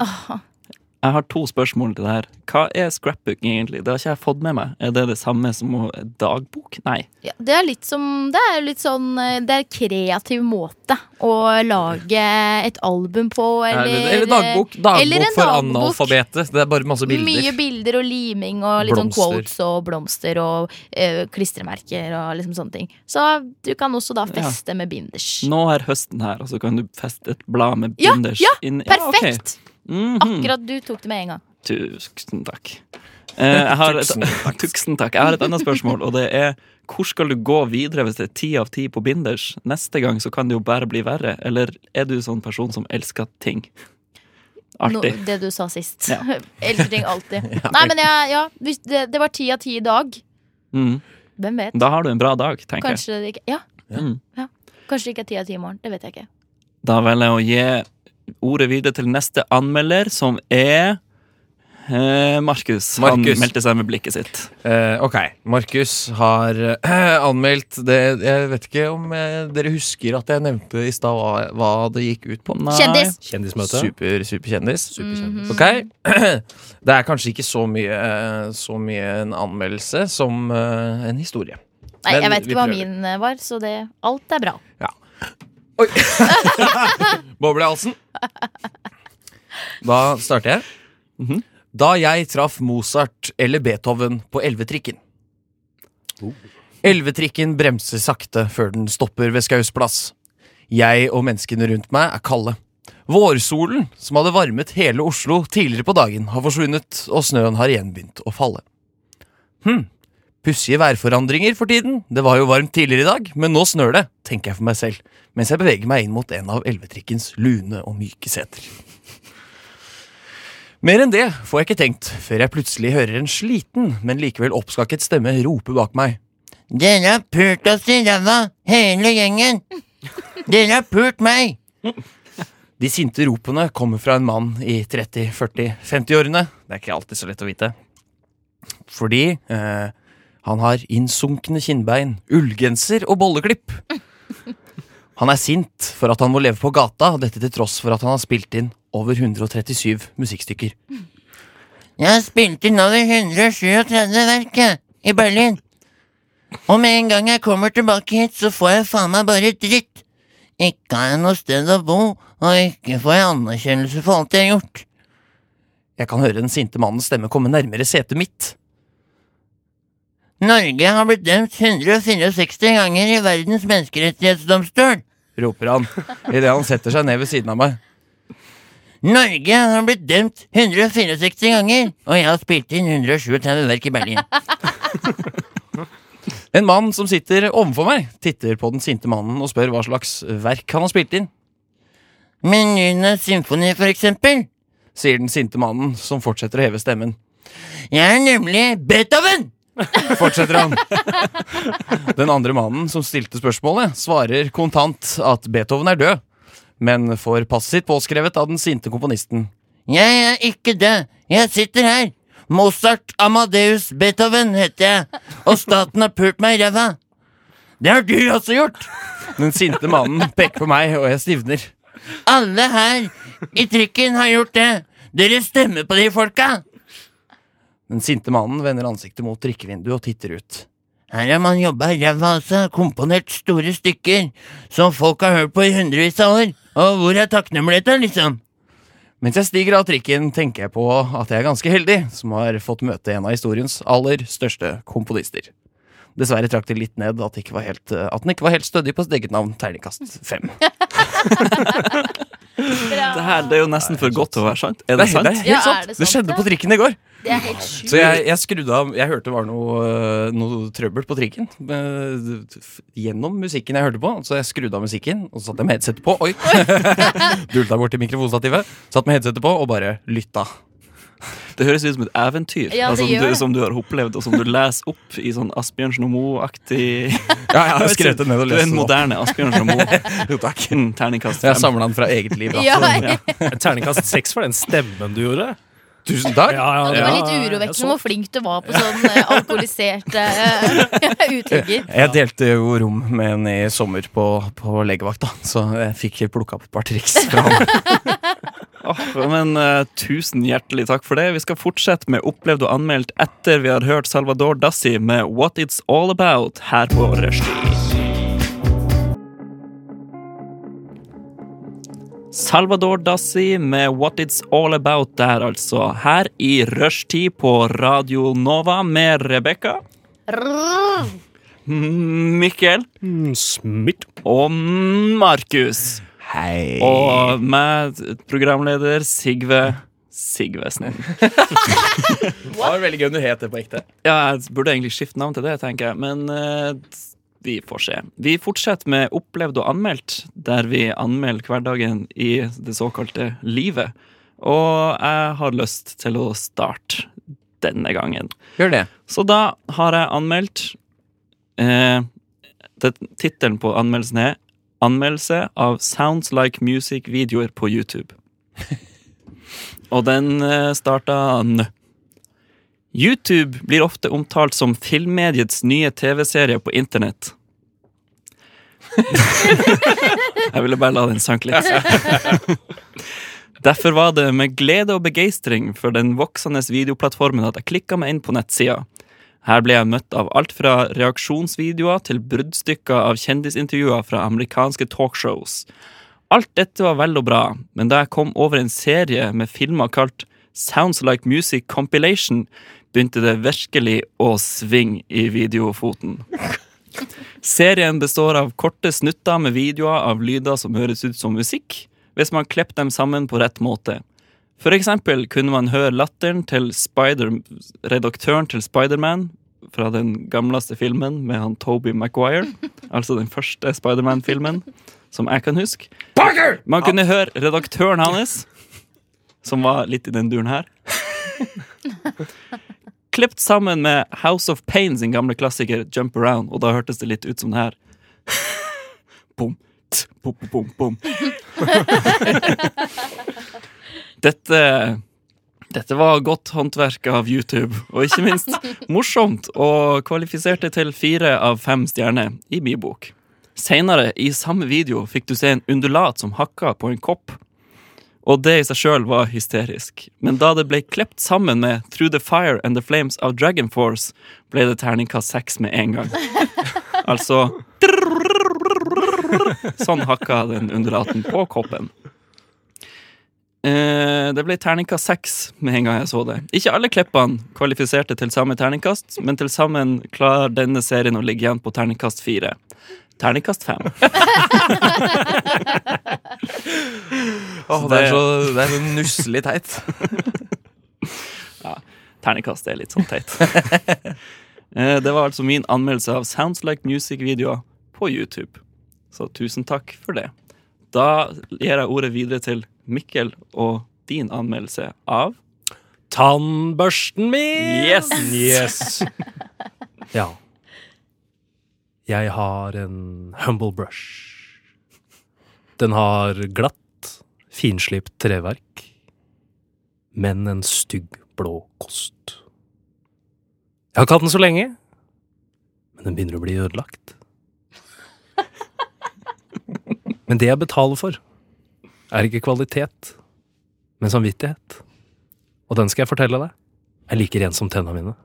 Jeg har to spørsmål til det her. Hva er scrapbooking egentlig? Det har ikke jeg fått med meg. Er det det samme som dagbok? Nei. Ja, det er litt som Det er litt sånn eh, Det er en kreativ måte å lage et album på, eller Eller, eller dagbok. Dagbok eller en for analfabetet. Det er bare masse bilder. Mye bilder og liming og litt sånn quotes og blomster og eh, klistremerker og liksom sånne ting. Så du kan også da Ja. feste med binders. Nå er høsten her, og så kan du feste et blad med binders ja, inn Perfekt! Ok. -hmm. Akkurat du tok det med en gang. Tusen takk. Eh, har Tusen takk. tusen takk. Jeg har et annet spørsmål, og det er hvor skal du gå videre hvis det er ti av ti på binders? Neste gang så kan det jo bare bli verre. Eller er du sånn person som elsker ting? Artig. No, det du sa sist. Ja. Elsker ting alltid. Nei, men jeg, ja, hvis det, det var ti av ti i dag. Mm. Hvem vet? Da har du en bra dag, tenker jeg. Kanskje det ikke Ja, Mm. kanskje det ikke er ti av ti i morgen. Det vet jeg ikke. Da velger jeg å gi ordet videre til neste anmelder, som er eh, Markus. Han Markus. meldte seg med blikket sitt. Eh, ok, Markus har eh, anmeldt det Jeg vet ikke om eh, dere husker at jeg nevnte i stad hva, hva det gikk ut på. Nei. Kjendis! Kjendismøte. Super, superkjendis. Superkjendis. Ok, Det er kanskje ikke så mye, eh, så mye en anmeldelse som eh, en historie. Nei, Men jeg vet vi ikke hva prøver. min eh, var, så det, alt er bra. Boble i Boblehalsen. Da starter jeg. Mhm. Da jeg traff Mozart eller Beethoven på elvetrikken. Elvetrikken bremser sakte før den stopper ved Skaus plass. Jeg og menneskene rundt meg er kalde. Vårsolen, som hadde varmet hele Oslo tidligere på dagen, har forsvunnet, og snøen har igjen begynt å falle. Hm, pussige værforandringer for tiden. Det var jo varmt tidligere i dag, men nå snør det, tenker jeg for meg selv, mens jeg beveger meg inn mot en av elvetrikkens lune og myke seter. Mer enn det får jeg ikke tenkt, før jeg plutselig hører en sliten, men likevel oppskakket stemme rope bak meg. Dere har pult oss i ræva, hele gjengen. Dere har pult meg. De sinte ropene kommer fra en mann i 30-, 40-, 50-årene. Det er ikke alltid så lett å vite. Fordi eh, han har innsunkne kinnbein, ullgenser og bolleklipp. Han er sint for at han må leve på gata, dette til tross for at han har spilt inn over 137 musikkstykker. Jeg har spilt inn over 137 verk i Berlin. Og med en gang jeg kommer tilbake hit, så får jeg faen meg bare dritt. Ikke har jeg noe sted å bo, og ikke får jeg anerkjennelse for alt jeg har gjort. Jeg kan høre den sinte mannens stemme komme nærmere setet mitt. Norge har blitt dømt 164 ganger i Verdens menneskerettighetsdomstol. roper han idet han setter seg ned ved siden av meg. Norge har blitt dømt 164 ganger, og jeg har spilt inn 137 verk i Berlin. En mann som sitter overfor meg, titter på den sinte mannen og spør hva slags verk han har spilt inn. Menuenes symfoni, for eksempel. Sier den sinte mannen, som fortsetter å heve stemmen. Jeg er nemlig Beethoven! Fortsetter han. Den andre mannen som stilte spørsmålet, svarer kontant at Beethoven er død, men får passet sitt påskrevet av den sinte komponisten. Jeg er ikke død. Jeg sitter her. Mozart Amadeus Beethoven heter jeg, og staten har pult meg i ræva. Det har du også gjort. Den sinte mannen peker på meg, og jeg stivner. Alle her i trikken har gjort det. Dere stemmer på de folka. Den sinte mannen vender ansiktet mot drikkevinduet og titter ut. Her har man jobba ræva altså, komponert store stykker som folk har hørt på i hundrevis av år. Og hvor er takknemligheten, liksom? Mens jeg stiger av trikken, tenker jeg på at jeg er ganske heldig som har fått møte en av historiens aller største komponister. Dessverre trakk det litt ned at, det ikke var helt, den helt stødig på sitt eget navn, terningkast fem. Det her det er jo nesten for godt til å være sant. Er Det sant? det er helt sant. det skjedde på trikken i går. Det er helt sjukt. Så jeg, jeg skrudde av Jeg hørte det var noe, øh, noe trøbbel på trikken. øh, Gjennom musikken jeg hørte på. Så jeg skrudde av musikken, og så satte jeg med headsetet på. Oi! Dulta bort til mikrofonstativet. Satt med headsetet på og bare lytta. Det høres ut som et eventyr Ja, altså, som, du, som du har opplevd, og som du leser opp i sånn Asbjørnsen og Moe-aktig Ja, jeg har skrevet det ned og Du er en moderne Asbjørnsen og Moe. Jo, takk. Mm, Terningkast Jeg fem. samla den fra eget liv. Altså. Ja, Ja. Terningkast seks for den stemmen du gjorde. Tusen takk. Det var litt urovekkende hvor flink du var på sånn alkoholiserte alkoholisert eh, uteligger. Jeg delte jo rom med en i sommer på, på legevakt, da. Så jeg fikk plukka opp et par triks fra. Åh, men uh, tusen hjertelig takk for det. Vi skal fortsette med Opplevd og anmeldt etter vi har hørt Salvador Dassi med What It's All About her på Rushdie. Salvador Dassi med What It's All About der, altså. Her i rushtid på Radio Nova med Rebekka, Mikkel Smitt. og Markus. Hei. Og med programleder Sigve Sigvesen. det var veldig gøy om du het det på ekte. Ja, jeg burde egentlig skifte navn til det, tenker jeg, men eh, vi får se. Vi fortsetter med Opplevd og anmeldt, der vi anmelder hverdagen i det såkalte livet. Og jeg har lyst til å starte denne gangen. Gjør det. Så da har jeg anmeldt eh, Tittelen på anmeldelsen er 'Anmeldelse av Sounds Like Music-videoer på YouTube'. Og den eh, starta nå. YouTube blir ofte omtalt som filmmediets nye TV-serie på internett. Jeg ville bare la den sanke litt. Derfor var det med glede og begeistring for den voksende videoplattformen at jeg klikka meg inn på nettsida. Her ble jeg møtt av alt fra reaksjonsvideoer til bruddstykker av kjendisintervjuer fra amerikanske talkshows. Alt dette var vel og bra, men da jeg kom over en serie med filmer kalt Sounds Like Music Compilation, begynte det virkelig å svinge i videofoten. Serien består av korte snutter med videoer av lyder som høres ut som musikk, hvis man klipper dem sammen på rett måte. For eksempel kunne man høre latteren til Spider, redaktøren til Spiderman fra den gamleste filmen med han Toby Maguire, altså den første Spiderman-filmen, som jeg kan huske. Parker! Man kunne høre redaktøren hans, som var litt i den duren her. Klippet sammen med House of Pain sin gamle klassiker Jump Around, og da hørtes det litt ut som det her. Bom, t, bom, bom, bom. Dette dette var godt håndverk av YouTube, og ikke minst morsomt, og kvalifiserte til fire av fem stjerner i min bok. Senere i samme video fikk du se en undulat som hakka på en kopp. Og det i seg sjøl var hysterisk. Men da det ble klept sammen med Through the Fire and the Flames of Dragon Force, ble det terningkast seks med en gang. Altså Sånn hakka den underlaten på koppen. Eh, det ble terningkast seks med en gang jeg så det. Ikke alle klippene kvalifiserte til samme terningkast, men til sammen klarer denne serien å ligge igjen på terningkast fire. Terningkast fem. oh, det, er så, det er så nusselig teit. Ja, terningkast er litt sånn teit. Eh, det var altså min anmeldelse av Sounds Like Music-videoer på YouTube. Så tusen takk for det. Da gir jeg ordet videre til Mikkel og din anmeldelse av Tannbørsten min! Yes! Yes. Ja. Jeg har en humble brush. Den har glatt, finslipt treverk, men en stygg blå kost. Jeg har ikke hatt den så lenge, men den begynner å bli ødelagt. Men det jeg betaler for, er ikke kvalitet, men samvittighet. Og den skal jeg fortelle deg. Jeg liker en som tenna mine.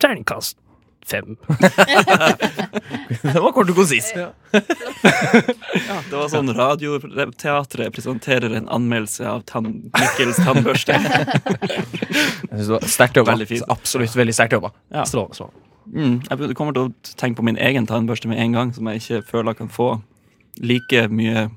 Terningkast fem. Det var kort og konsis. Det var sånn Radioteatret presenterer en anmeldelse av tann Mikkels tannbørste. Sterkt jobba. Veldig fint. Absolutt veldig sterkt jobba. Ja. Strålende. strålende. Mm, jeg kommer til å tenke på min egen tannbørste med en gang, som jeg ikke føler jeg kan få like mye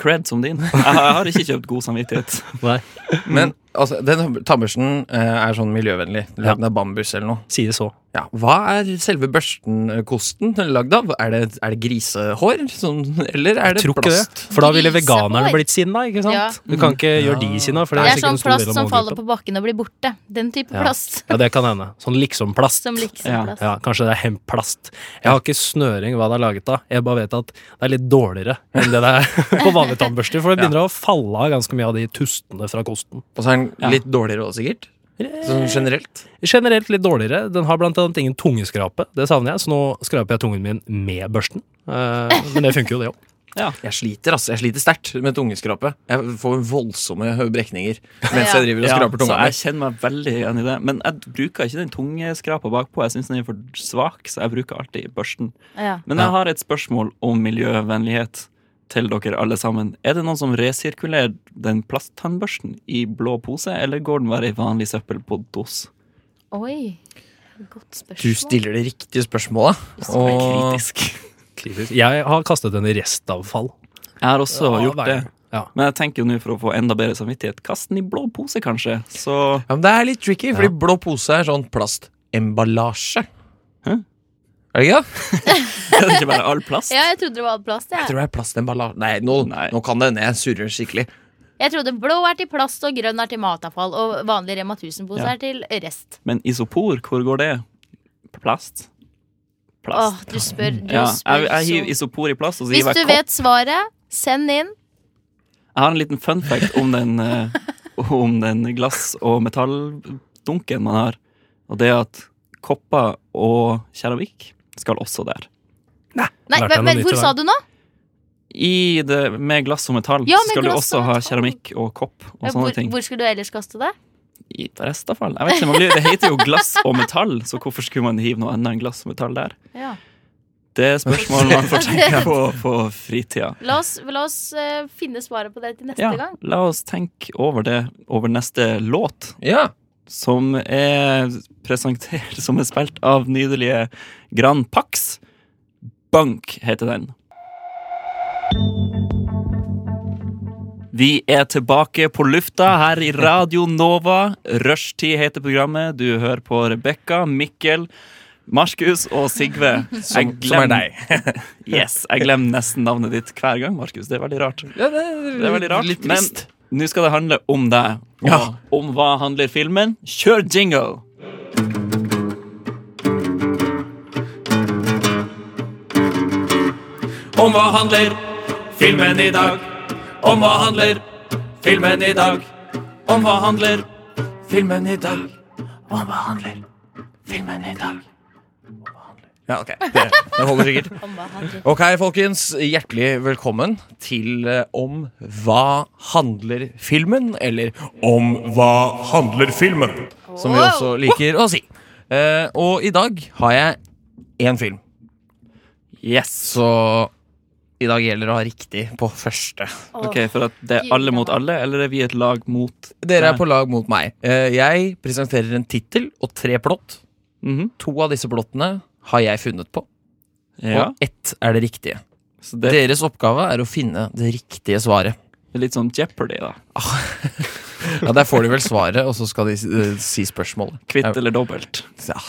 cred som din. Jeg har ikke kjøpt god samvittighet. Nei, Men altså, den tannbørsten eh, er sånn miljøvennlig. Lagd av bambus eller noe. si det så. Ja, Hva er selve børsten-kosten lagd av? Er det, er det grisehår? Sånn, eller er det plast? det. For da ville veganerne blitt sinna, ikke sant? Ja. Du kan ikke gjøre de sinna, for det Det er er sånn plast som faller på bakken og blir borte. Den type Ja. plast. Ja, det kan hende. Sånn liksom-plast. Som liksom Ja. plast. Ja, kanskje det er hemplast. Jeg har ikke snøring hva det er laget av. Jeg bare vet at det er litt dårligere enn det det er på vanlige tannbørster. For det begynner å falle av ganske mye av de tustene fra kosten. Og så er Ja. litt dårligere òg, sikkert? Sånn generelt? Generelt litt dårligere. Den har blant annet ingen tungeskrape. Det savner jeg, så nå skraper jeg tungen min med børsten. Eh, men det funker jo, det òg. Jeg sliter altså, jeg sliter sterkt med tungeskrape. Jeg får voldsomme brekninger mens Ja. jeg driver og Ja, skraper så tunga jeg kjenner meg veldig igjen i det. Men jeg bruker ikke den tungeskrapa bakpå. Jeg syns den er for svak, så jeg bruker alltid børsten. Ja. Men jeg har et spørsmål om miljøvennlighet til dere alle sammen. Er det noen som resirkulerer den plasttannbørsten i blå pose, eller går den bare i vanlig søppel på dos? Oi. Godt spørsmål. Du stiller det riktige spørsmålet. Og Kritisk. Kritisk. Jeg har kastet den i restavfall. Jeg har også Ja, gjort det. Ja. Men jeg tenker jo nå for å få enda bedre samvittighet, kast den i blå pose, kanskje. Så ja, men Det er litt tricky, fordi blå pose er sånn plastemballasje. Hæ? Er det ikke det? er det ikke bare all plast. Ja, jeg trodde det var all plast. Ja. Jeg, tror det er plastemballasje. Nei, nå, Nei. nå kan det ned. jeg surrer skikkelig. jeg trodde blå er til plast, og grønn er til matavfall, og vanlig Rema 1000-pose Ja. er til rest. Men isopor, hvor går det? Plast? Åh, du spør, du ja, spør jeg, jeg hiver isopor i plast, og så Hvis hiver du jeg kopp. vet svaret, send inn. Jeg har en liten fun fact om den, eh, om den glass- og metalldunken man har. Og det er at kopper og keramikk skal også der. Nei, Nei men, men hvor sa du nå? I det, med glass og metall Ja, skal du også og ha keramikk og kopp og sånne Hvor, ting. hvor skulle du ellers kaste det? I restavfall? Jeg vet ikke, man blir, Det heter jo glass og metall, så hvorfor skulle man hive noe annet enn glass og metall der? Ja. Det er spørsmål man får tenke på på fritida. La oss, la oss uh, finne svaret på det til neste Ja, gang. la oss tenke over det over neste låt. Ja. som er presentert som er spilt av nydelige Grand Pax. Bank heter den. Vi er tilbake på lufta her i Radio Nova. Rushtid heter programmet. Du hører på Rebekka, Mikkel, Markus og Sigve. Som, som er deg. Yes, Jeg glemmer nesten navnet ditt hver gang, Markus. Det er veldig rart. Ja, det, Det er veldig rart. Litt Men nå skal det handle om deg. Og Ja. om hva handler filmen? Kjør jingle! Om hva handler filmen i dag? Om hva handler filmen i dag? Om hva handler filmen i dag? Om hva handler filmen i dag? Ja, ok. Det, det holder sikkert. Ok, folkens. Hjertelig velkommen til eh, Om hva handler filmen? Eller Om hva handler filmen? Som vi også liker å si. Eh, og i dag har jeg én film. Yes. Så i dag gjelder det å ha riktig på første. Ok, For at det er alle mot alle, eller er vi et lag mot Dere er på lag mot meg. Eh, jeg presenterer en tittel og tre plott. Mhm. To av disse plottene har jeg funnet på, Ja. og ett er det riktige. Så det Deres oppgave er å finne det riktige svaret. er litt sånn Jeopardy, da. Ja, Der får de vel svaret, og så skal de eh, si spørsmålet. Kvitt eller dobbelt. Ja,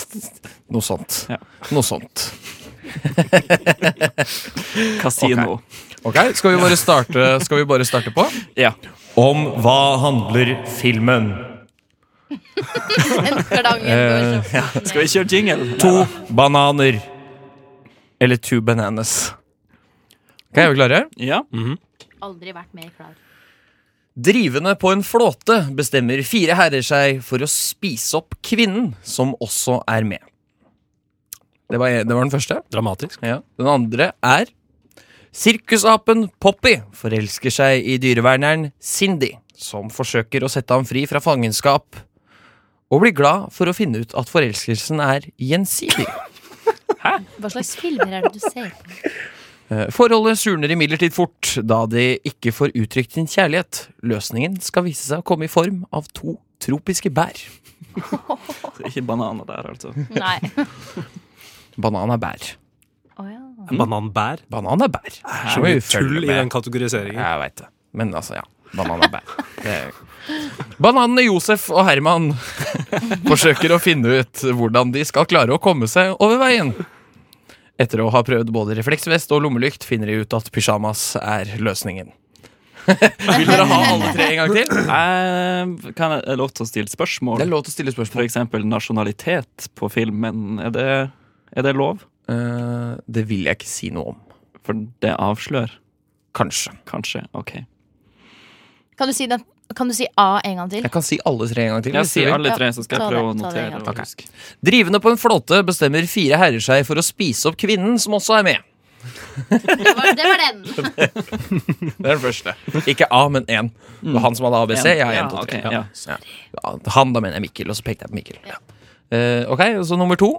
noe sånt. Ja. Noe sånt. Kasino. Ok, Skal vi bare starte, skal vi bare starte på? Ja. Om hva handler filmen? Går så Skal vi kjøre jingle? To bananer. Eller two bananas. Ok, Er vi klare? Ja. Aldri vært mer klar. Drivende på en flåte bestemmer fire herrer seg for å spise opp kvinnen som også er med. Det var, det var den første. Dramatisk. Ja. Den andre er Sirkusapen Poppy forelsker seg i dyreverneren Cindy, som forsøker å sette ham fri fra fangenskap, og blir glad for å finne ut at forelskelsen er gjensidig. Hva slags filmer er det du ser på? Eh, Forholdet surner imidlertid fort, da de ikke får uttrykt sin kjærlighet. Løsningen skal vise seg å komme i form av to tropiske bær. Så Ikke bananer der, altså. Nei. Banan er bær. Å ja. Bananbær. Banan er bær. Så mye vi Tull i den kategoriseringen. Jeg veit det. Men altså, ja. Banan er bær. Er... Bananene Josef og Herman forsøker å finne ut hvordan de skal klare å komme seg over veien. Etter å ha prøvd både refleksvest og lommelykt, finner de ut at pysjamas er løsningen. Vil dere ha alle tre en gang til? Eh, kan jeg er lov til å stille spørsmål? Det er lov til å stille For spørsmål. eksempel nasjonalitet på filmen. Er det, er det lov? Eh, det vil jeg ikke si noe om. For det avslør. Kanskje. Kanskje. Ok. Kan du si, den, kan du si A en gang til? Jeg kan si alle tre en gang til. Jeg hvis si du vil. alle tre, så skal ta jeg prøve å det, ta det notere gang det. og huske. Drivende på en flåte bestemmer fire herrer seg for å spise opp kvinnen som også er med. Det var, det var den. Det er den første. Ikke A, men én. Det var han som hadde ABC. Jeg har Ja, én, to, tre. ok, ja. Ja. Ja, Han, da mener jeg Mikkel, og så pekte jeg på Mikkel. Eh, ok, og så nummer to.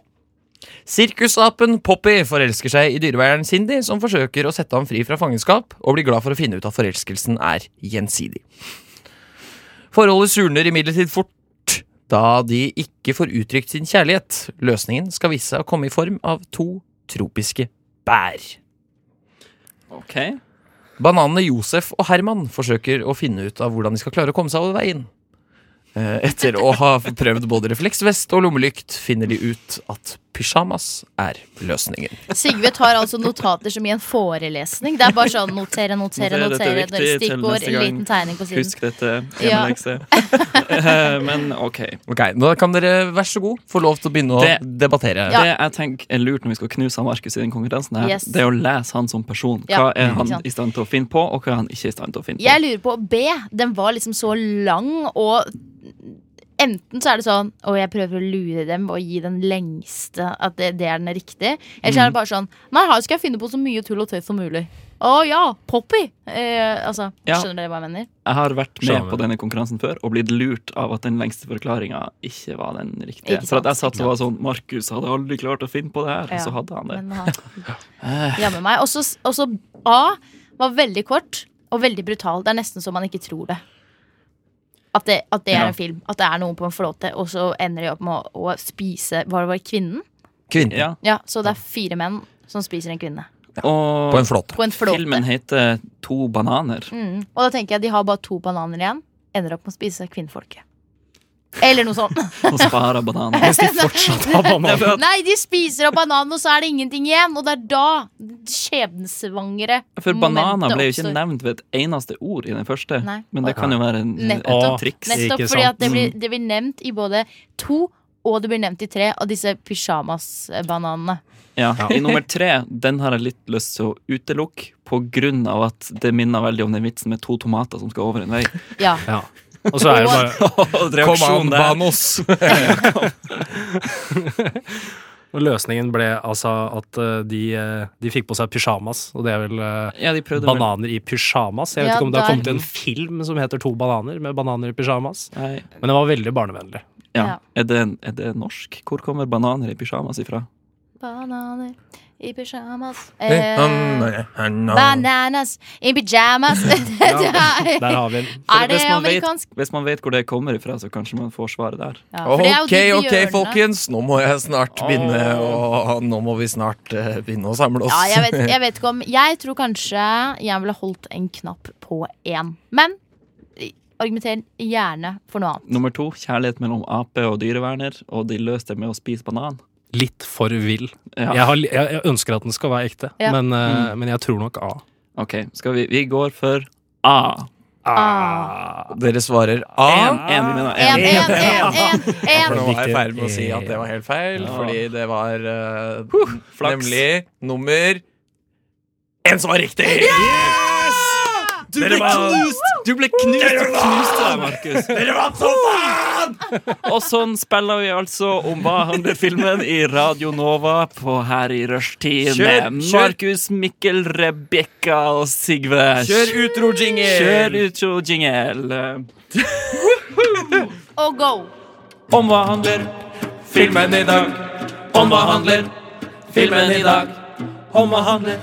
Sirkusapen Poppy forelsker seg i dyreveieren Cindy, som forsøker å sette ham fri fra fangenskap, og blir glad for å finne ut at forelskelsen er gjensidig. Forholdet surner imidlertid fort, da de ikke får uttrykt sin kjærlighet. Løsningen skal vise seg å komme i form av to tropiske bær. Ok. Bananene Josef og Herman forsøker å finne ut av hvordan de skal klare å komme seg over veien. Eh, Etter å ha prøvd både refleksvest og lommelykt, finner de ut at pysjamas er løsningen. Sigve tar altså notater som i en forelesning. Det er bare sånn notere, notere, Notere notere. Stikkord, neste liten tegning på siden. Husk dette. Ja. Hjemmelekse. Eh, Men ok. Ok, Nå kan dere, vær så god, få lov til å begynne å Det- debattere. Ja. Det jeg tenker er lurt når vi skal knuse Markus i den konkurransen, her Yes. Det er å lese han som person. Hva er han i stand til å finne på, og hva er han ikke i stand til å finne på. Jeg lurer på B. Den var liksom så lang, og enten så er det sånn Og jeg prøver å lure dem og gi den lengste at det, det er den riktige. Eller så er det bare sånn Nei, her skal jeg finne på så mye tull og tøys som mulig. Å ja, Poppy! Eh, altså, Ja. Skjønner dere hva jeg mener? Jeg har vært med Skjønner. på denne konkurransen før og blitt lurt av at den lengste forklaringa ikke var den riktige. Ikke For at jeg sant, satt og var sånn Markus hadde aldri klart å finne på det her, og Ja, så hadde han det. Men han Jammen meg. Og så A var veldig kort og veldig brutal. Det er nesten så man ikke tror det. At det, at det er en film. At det er noen på en flåte, og så ender de opp med å, å spise Var det bare kvinnen? Kvinnen, Ja. Ja, Så det er fire menn som spiser en kvinne. Og På en flåte. På en flåte. filmen heter To bananer. Mm. Og da tenker jeg de har bare to bananer igjen. Ender opp med å spise kvinnfolket. Eller noe sånt. Og sparer bananer. Hvis de fortsatt har banan. Nei, de spiser opp bananen, og så er det ingenting igjen. Og det er da skjebnesvangre For bananer ble jo ikke oppstår. nevnt ved et eneste ord i den første. Nei. Men det kan jo være en, et triks. Nettopp fordi at det blir, det blir nevnt i både to og det blir nevnt i tre av disse pysjamasbananene. Ja. I nummer tre, den har jeg litt lyst til å utelukke, på grunn av at det minner veldig om den vitsen med to tomater som skal over en vei. Ja. Ja. Og så er det bare Kom an, Banos! Og løsningen ble altså at eh, de, eh, de fikk på seg pysjamas, og det er vel eh, Ja, bananer i pysjamas. Jeg vet Ja, ikke om det har kommet en film som heter To bananer, med bananer i pysjamas. Nei, Men det var veldig barnevennlig. ja. Ja. Er, det, er det norsk? Hvor kommer bananer i pysjamas ifra? Bananer i pysjamas. Eh, Eh, bananas i pyjamas. Der har vi den. er det Hvis man vet- Hvis man vet hvor det kommer ifra, så kanskje man får svaret der. Ja, for det er jo Ok, ok, folkens. Nå må jeg snart begynne å Nå må vi snart uh, begynne å samle oss. Ja, jeg vet, jeg vet ikke om Jeg tror kanskje jeg ville holdt en knapp på én. Men argumenter gjerne for noe annet. Nummer to, kjærlighet mellom ape og dyreverner, og de løste det med å spise banan. Litt for vill. Ja. Jeg, har, jeg, jeg ønsker at den skal være ekte, Ja. men, eh, Mm. men jeg tror nok A. Ok, skal vi, vi går for A. Ah. Dere svarer A. Enig med mener En, en. en, en, en, For nå var jeg i ferd med å si at det var helt feil, Ja. fordi det var uh, flaks. nemlig nummer En som var riktig! Du ble knust! Du ble knust og knuste deg, Markus. Dere vant som faen! Og sånn spiller vi altså om hva handler filmen i Radio Nova på her i rushtid med. Markus, Mikkel, Rebekka og Sigve. Kjør utro-jingle! Kjør utro jingle. Og go! Om hva handler filmen i dag? Om hva handler filmen i dag? Om hva handler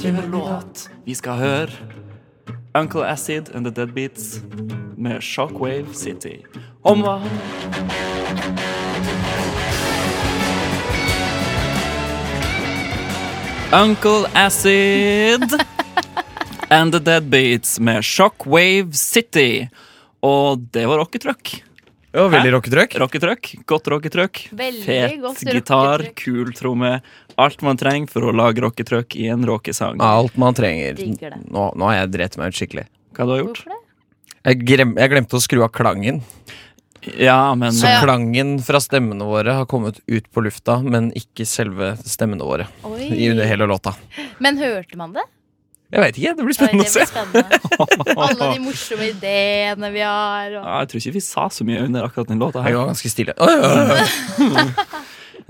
Kjør låt. Vi skal høre Uncle Acid and The Deadbeats med Shockwave City. Om hva Uncle Acid and The Deadbeats med Shockwave City. Og det var rocketrøkk. Ja, veldig rocketrøkk. Rocketrøkk, godt rocketrøkk. Fet godt gitar, kul tromme. Alt man trenger for å lage rocketrøkk i en rockesang. Alt man trenger. Nå, nå har jeg drept meg ut skikkelig. Hva du har gjort? Jeg, glem, jeg glemte å skru av klangen. Ja, men Så klangen fra stemmene våre har kommet ut på lufta, men ikke selve stemmene våre. I under hele låta. Men hørte man det? Jeg vet ikke, det blir spennende å se. spennende. Alle de morsomme ideene vi har. Og... ja, jeg tror ikke vi sa så mye under akkurat den låta Jeg var ganske stille.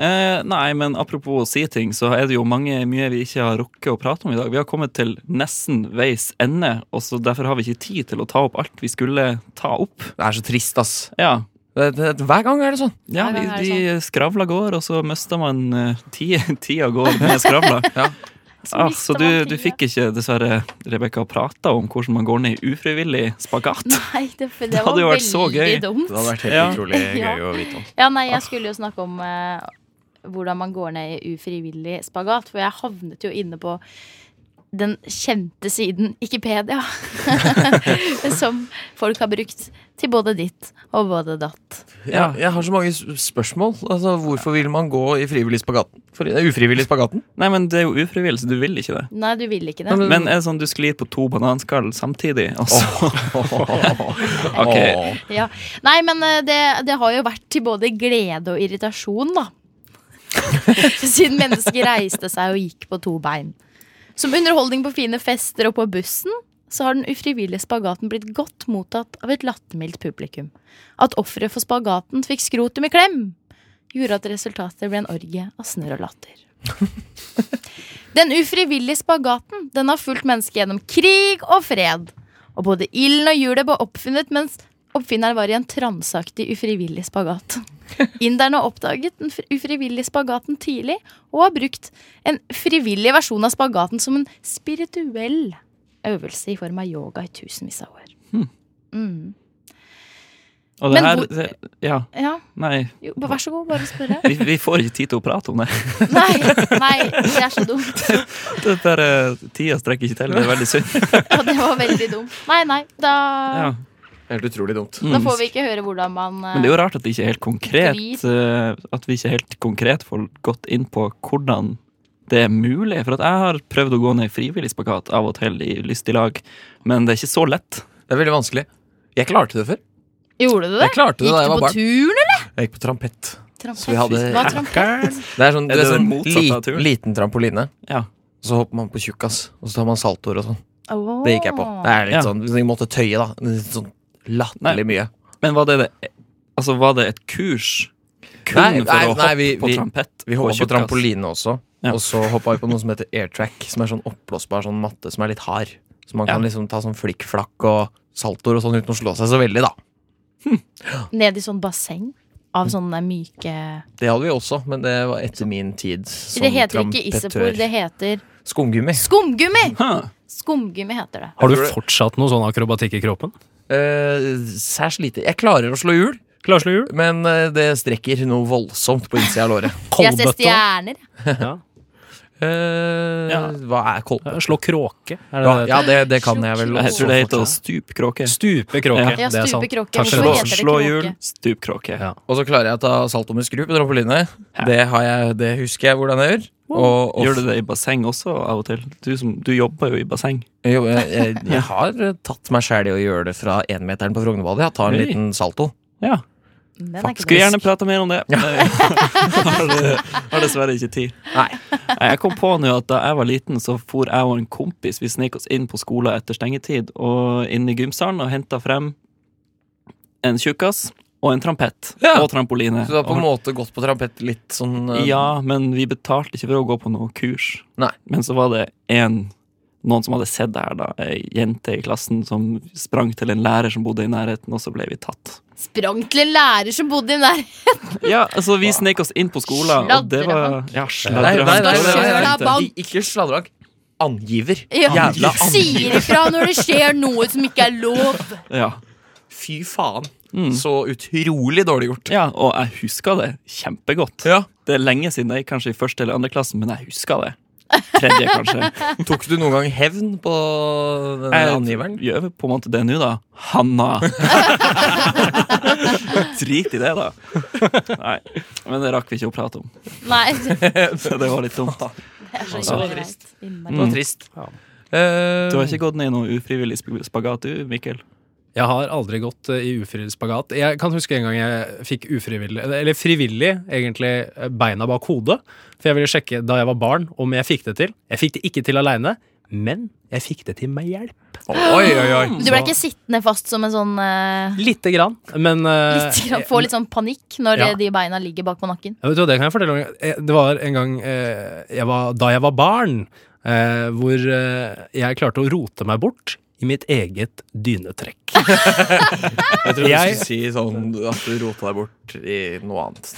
Eh, nei, men apropos å si ting, så er det jo mange, mye vi ikke har rukket å prate om i dag. Vi har kommet til nesten veis ende, og så derfor har vi ikke tid til å ta opp alt vi skulle ta opp. Det er så trist, ass. Ja, Det, det, hver gang er det sånn. ja det de skravla går, og så mister man uh, tida, går med skravla. Så Ah, så du, du fikk ikke dessverre Rebekka prata om hvordan man går ned i ufrivillig spagat. Nei, det, det, Det var hadde jo vært så gøy. dumt. Det hadde vært helt Ja. utrolig Ja. gøy å vite om. Ja, nei, jeg skulle jo snakke om eh, hvordan man går ned i ufrivillig spagat. For jeg havnet jo inne på den kjente siden Wikipedia. som folk har brukt til både ditt og både datt. Ja, jeg har så mange spørsmål. Altså, Hvorfor vil man gå i frivillig spagaten? For, ufrivillig spagaten? Nei, men det er jo ufrivillig, så du vil ikke det. Nei, du vil ikke det. men- Men er det sånn du sklir på to bananskall samtidig? Og så Ok. Ja. Nei, men eh, det, det har jo vært til både glede og irritasjon, da. Siden mennesker reiste seg og gikk på to bein. Som underholdning på fine fester og på bussen, så har den ufrivillige spagaten blitt godt mottatt av et lattermildt publikum. At offeret for spagaten fikk skrotum i klem, gjorde at resultatet ble en orgie av snørr og latter. Den ufrivillige spagaten den har fulgt mennesket gjennom krig og fred. Og både ilden og hjulet ble oppfunnet mens oppfinneren var i en transaktig ufrivillig spagat. Inderne oppdaget den ufrivillige spagaten tidlig og har brukt en frivillig versjon av spagaten som en spirituell øvelse i form av yoga i tusenvis av år. Mm. Og det Men her det, Ja, Ja, nei. jo, vær så god, bare spørre. Vi, vi får ikke tid til å prate om det. Nei, nei, det er så dumt. det er bare, tida strekker ikke til. Det er veldig synd. Ja, det var veldig dumt. Nei, nei, da, Ja. Helt utrolig dumt. da Mm. får vi ikke høre hvordan man eh, Men det er jo rart at det ikke er helt konkret eh, At vi ikke helt konkret får gått inn på hvordan det er mulig. For at jeg har prøvd å gå ned i frivillig spagat av og til i lystig lag, men det er ikke så lett. Det er veldig vanskelig. Jeg klarte det før. Gjorde du det? Jeg klarte det Gikk da jeg du var på barn. turn, eller? Jeg gikk på trampett. Trampett. Så vi hadde- Hva er trampett? Det er sånn Er det er sånn motsatt av li, turn? liten trampoline. Ja. Så hopper man på tjukkas, og så tar man saltoer og sånn. Det gikk jeg på. Det er litt Ja. sånn, Vi måtte tøye, da. Litt sånn latterlig mye. Men var det, det Altså, var det et kurs kun Nei, for nei, å nei, hoppe vi- på vi- trampett? Vi hoppa på trampoline også. Ja. Og så hoppa vi på noe som heter airtrack, som er sånn oppblåsbar sånn matte som er litt hard. Så man Ja. kan liksom ta sånn flikkflakk og saltoer og sånn uten å slå seg så veldig, da. Ned i sånn basseng av sånne myke Det hadde vi også, men det var etter min tid som Det heter ikke isopor, det heter Skumgummi. skumgummi! Skumgummi heter det. Har du fortsatt noe sånn akrobatikk i kroppen? Eh, særs lite. Jeg klarer å slå hjul, Klarslå hjul? men eh, det strekker noe voldsomt på innsida av låret. Jeg ser stjerner. Ja. Eh, Ja. Hva er kolbøtte? Slå kråke? Er det Ja, det? ja det, det kan jeg vel Jeg tror det heter stupkråke. fortsatt. stupe kråke. Ja. Ja, det er sant. stupe kråke. Takk Hvorfor skal du Slå, heter slå hjul, stup kråke. Ja. Og så klarer jeg å ta salto med skru på trampoline. Ja. Det, jeg, det husker jeg hvordan jeg gjør. Og, og Gjør du det i basseng også av og til? Du, som, du jobber jo i basseng. Jo, jeg, jeg, jeg har tatt meg sjæl i å gjøre det fra énmeteren på Frognerbadet. Jeg tar en Oi. liten salto. Ja. Skulle gjerne prate mer om det. Ja. har, har dessverre ikke tid. Nei, Jeg kom på nå at da jeg var liten, så for jeg og en kompis Vi snek oss inn på skolen etter stengetid og inn i gymsalen og henta frem en tjukkas og en trampett Ja. og trampoline. Så du har på en måte gått på trampett litt sånn uh... Ja, men vi betalte ikke for å gå på noe kurs. Nei. Men så var det en noen som hadde sett det her, da. Ei jente i klassen som sprang til en lærer som bodde i nærheten, og så ble vi tatt. Sprang til en lærer som bodde i nærheten? Ja, altså Vi snek oss inn på skolen, og det var Ja. Sladrehank. Ikke sladrehank. Angiver. Ja. Jævla Sier angiver. ifra når det skjer noe som ikke er lov. Ja. Fy faen. Mm. Så utrolig dårlig gjort. ja, og jeg husker det kjempegodt. Ja. Det er lenge siden jeg gikk kanskje i første eller andre klassen, men jeg husker det. Tredje, kanskje. Tok du noen gang hevn på denne Jeg angiveren? gjør på en måte det nå, da. Hanna. Drit i det, da. Nei, men det rakk vi ikke å prate om. Nei, det Så det var litt dumt. er så Ja. innmari. Innmari. Det var trist. Ja. Eh, Du har ikke gått ned i noe ufrivillig spagat, du, Mikkel? Jeg har aldri gått eh, i ufrivillig spagat. Jeg kan huske en gang jeg fikk ufrivillig, eller frivillig, egentlig, eh, beina bak hodet. For jeg ville sjekke da jeg var barn om jeg fikk det til. Jeg fikk det ikke til aleine, men jeg fikk det til med hjelp. Oi, oi, oi. Du ble ikke sittende fast som en sånn uh, Lite grann, men uh, litt, grann- Få litt sånn panikk når Ja. de beina ligger bak på nakken. Ja, vet du Det kan jeg fortelle om. Det var en gang jeg var, da jeg var barn, uh, hvor jeg klarte å rote meg bort i mitt eget dynetrekk. Jeg tror du skulle si sånn at du rota deg bort i noe annet.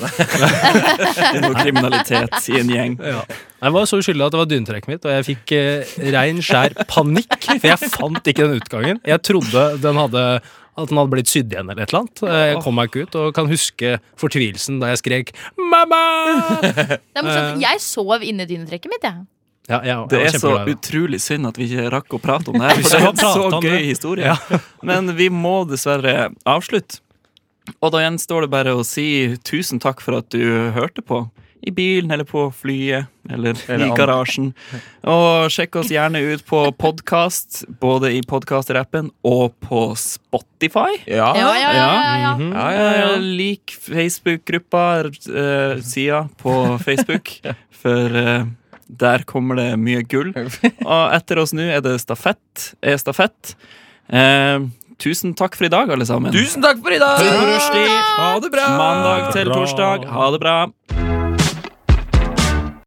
I noe kriminalitet i en gjeng. Ja. Jeg var så uskyldig at det var dynetrekket mitt, og jeg fikk eh, rein skjær panikk, for jeg fant ikke den utgangen. Jeg trodde den hadde at den hadde blitt sydd igjen eller et eller annet. Eh, Jeg kom meg ikke ut, og kan huske fortvilelsen da jeg skrek 'mamma'! Det er morsomt. Jeg sov inni dynetrekket mitt, jeg. Ja, jeg Det er så utrolig synd at vi ikke rakk å prate om det her. For det er en så gøy historie. Ja. Men vi må dessverre avslutte. Og da gjenstår det bare å si tusen takk for at du hørte på. I bilen eller på flyet eller, Eller i garasjen. Og sjekk oss gjerne ut på podkast, både i podkast-rappen og på Spotify. Ja. Ja, ja, ja. ja, ja. Mhm. Ja, ja, ja. Eh, Lik Facebook-gruppa, uh, sida på Facebook, for eh, der kommer det mye gull. Og etter oss nå er det stafett. Er stafett. Eh, tusen takk for i dag, alle sammen. Tusen takk for i dag! Ha det bra! Mandag til torsdag. Ha det bra.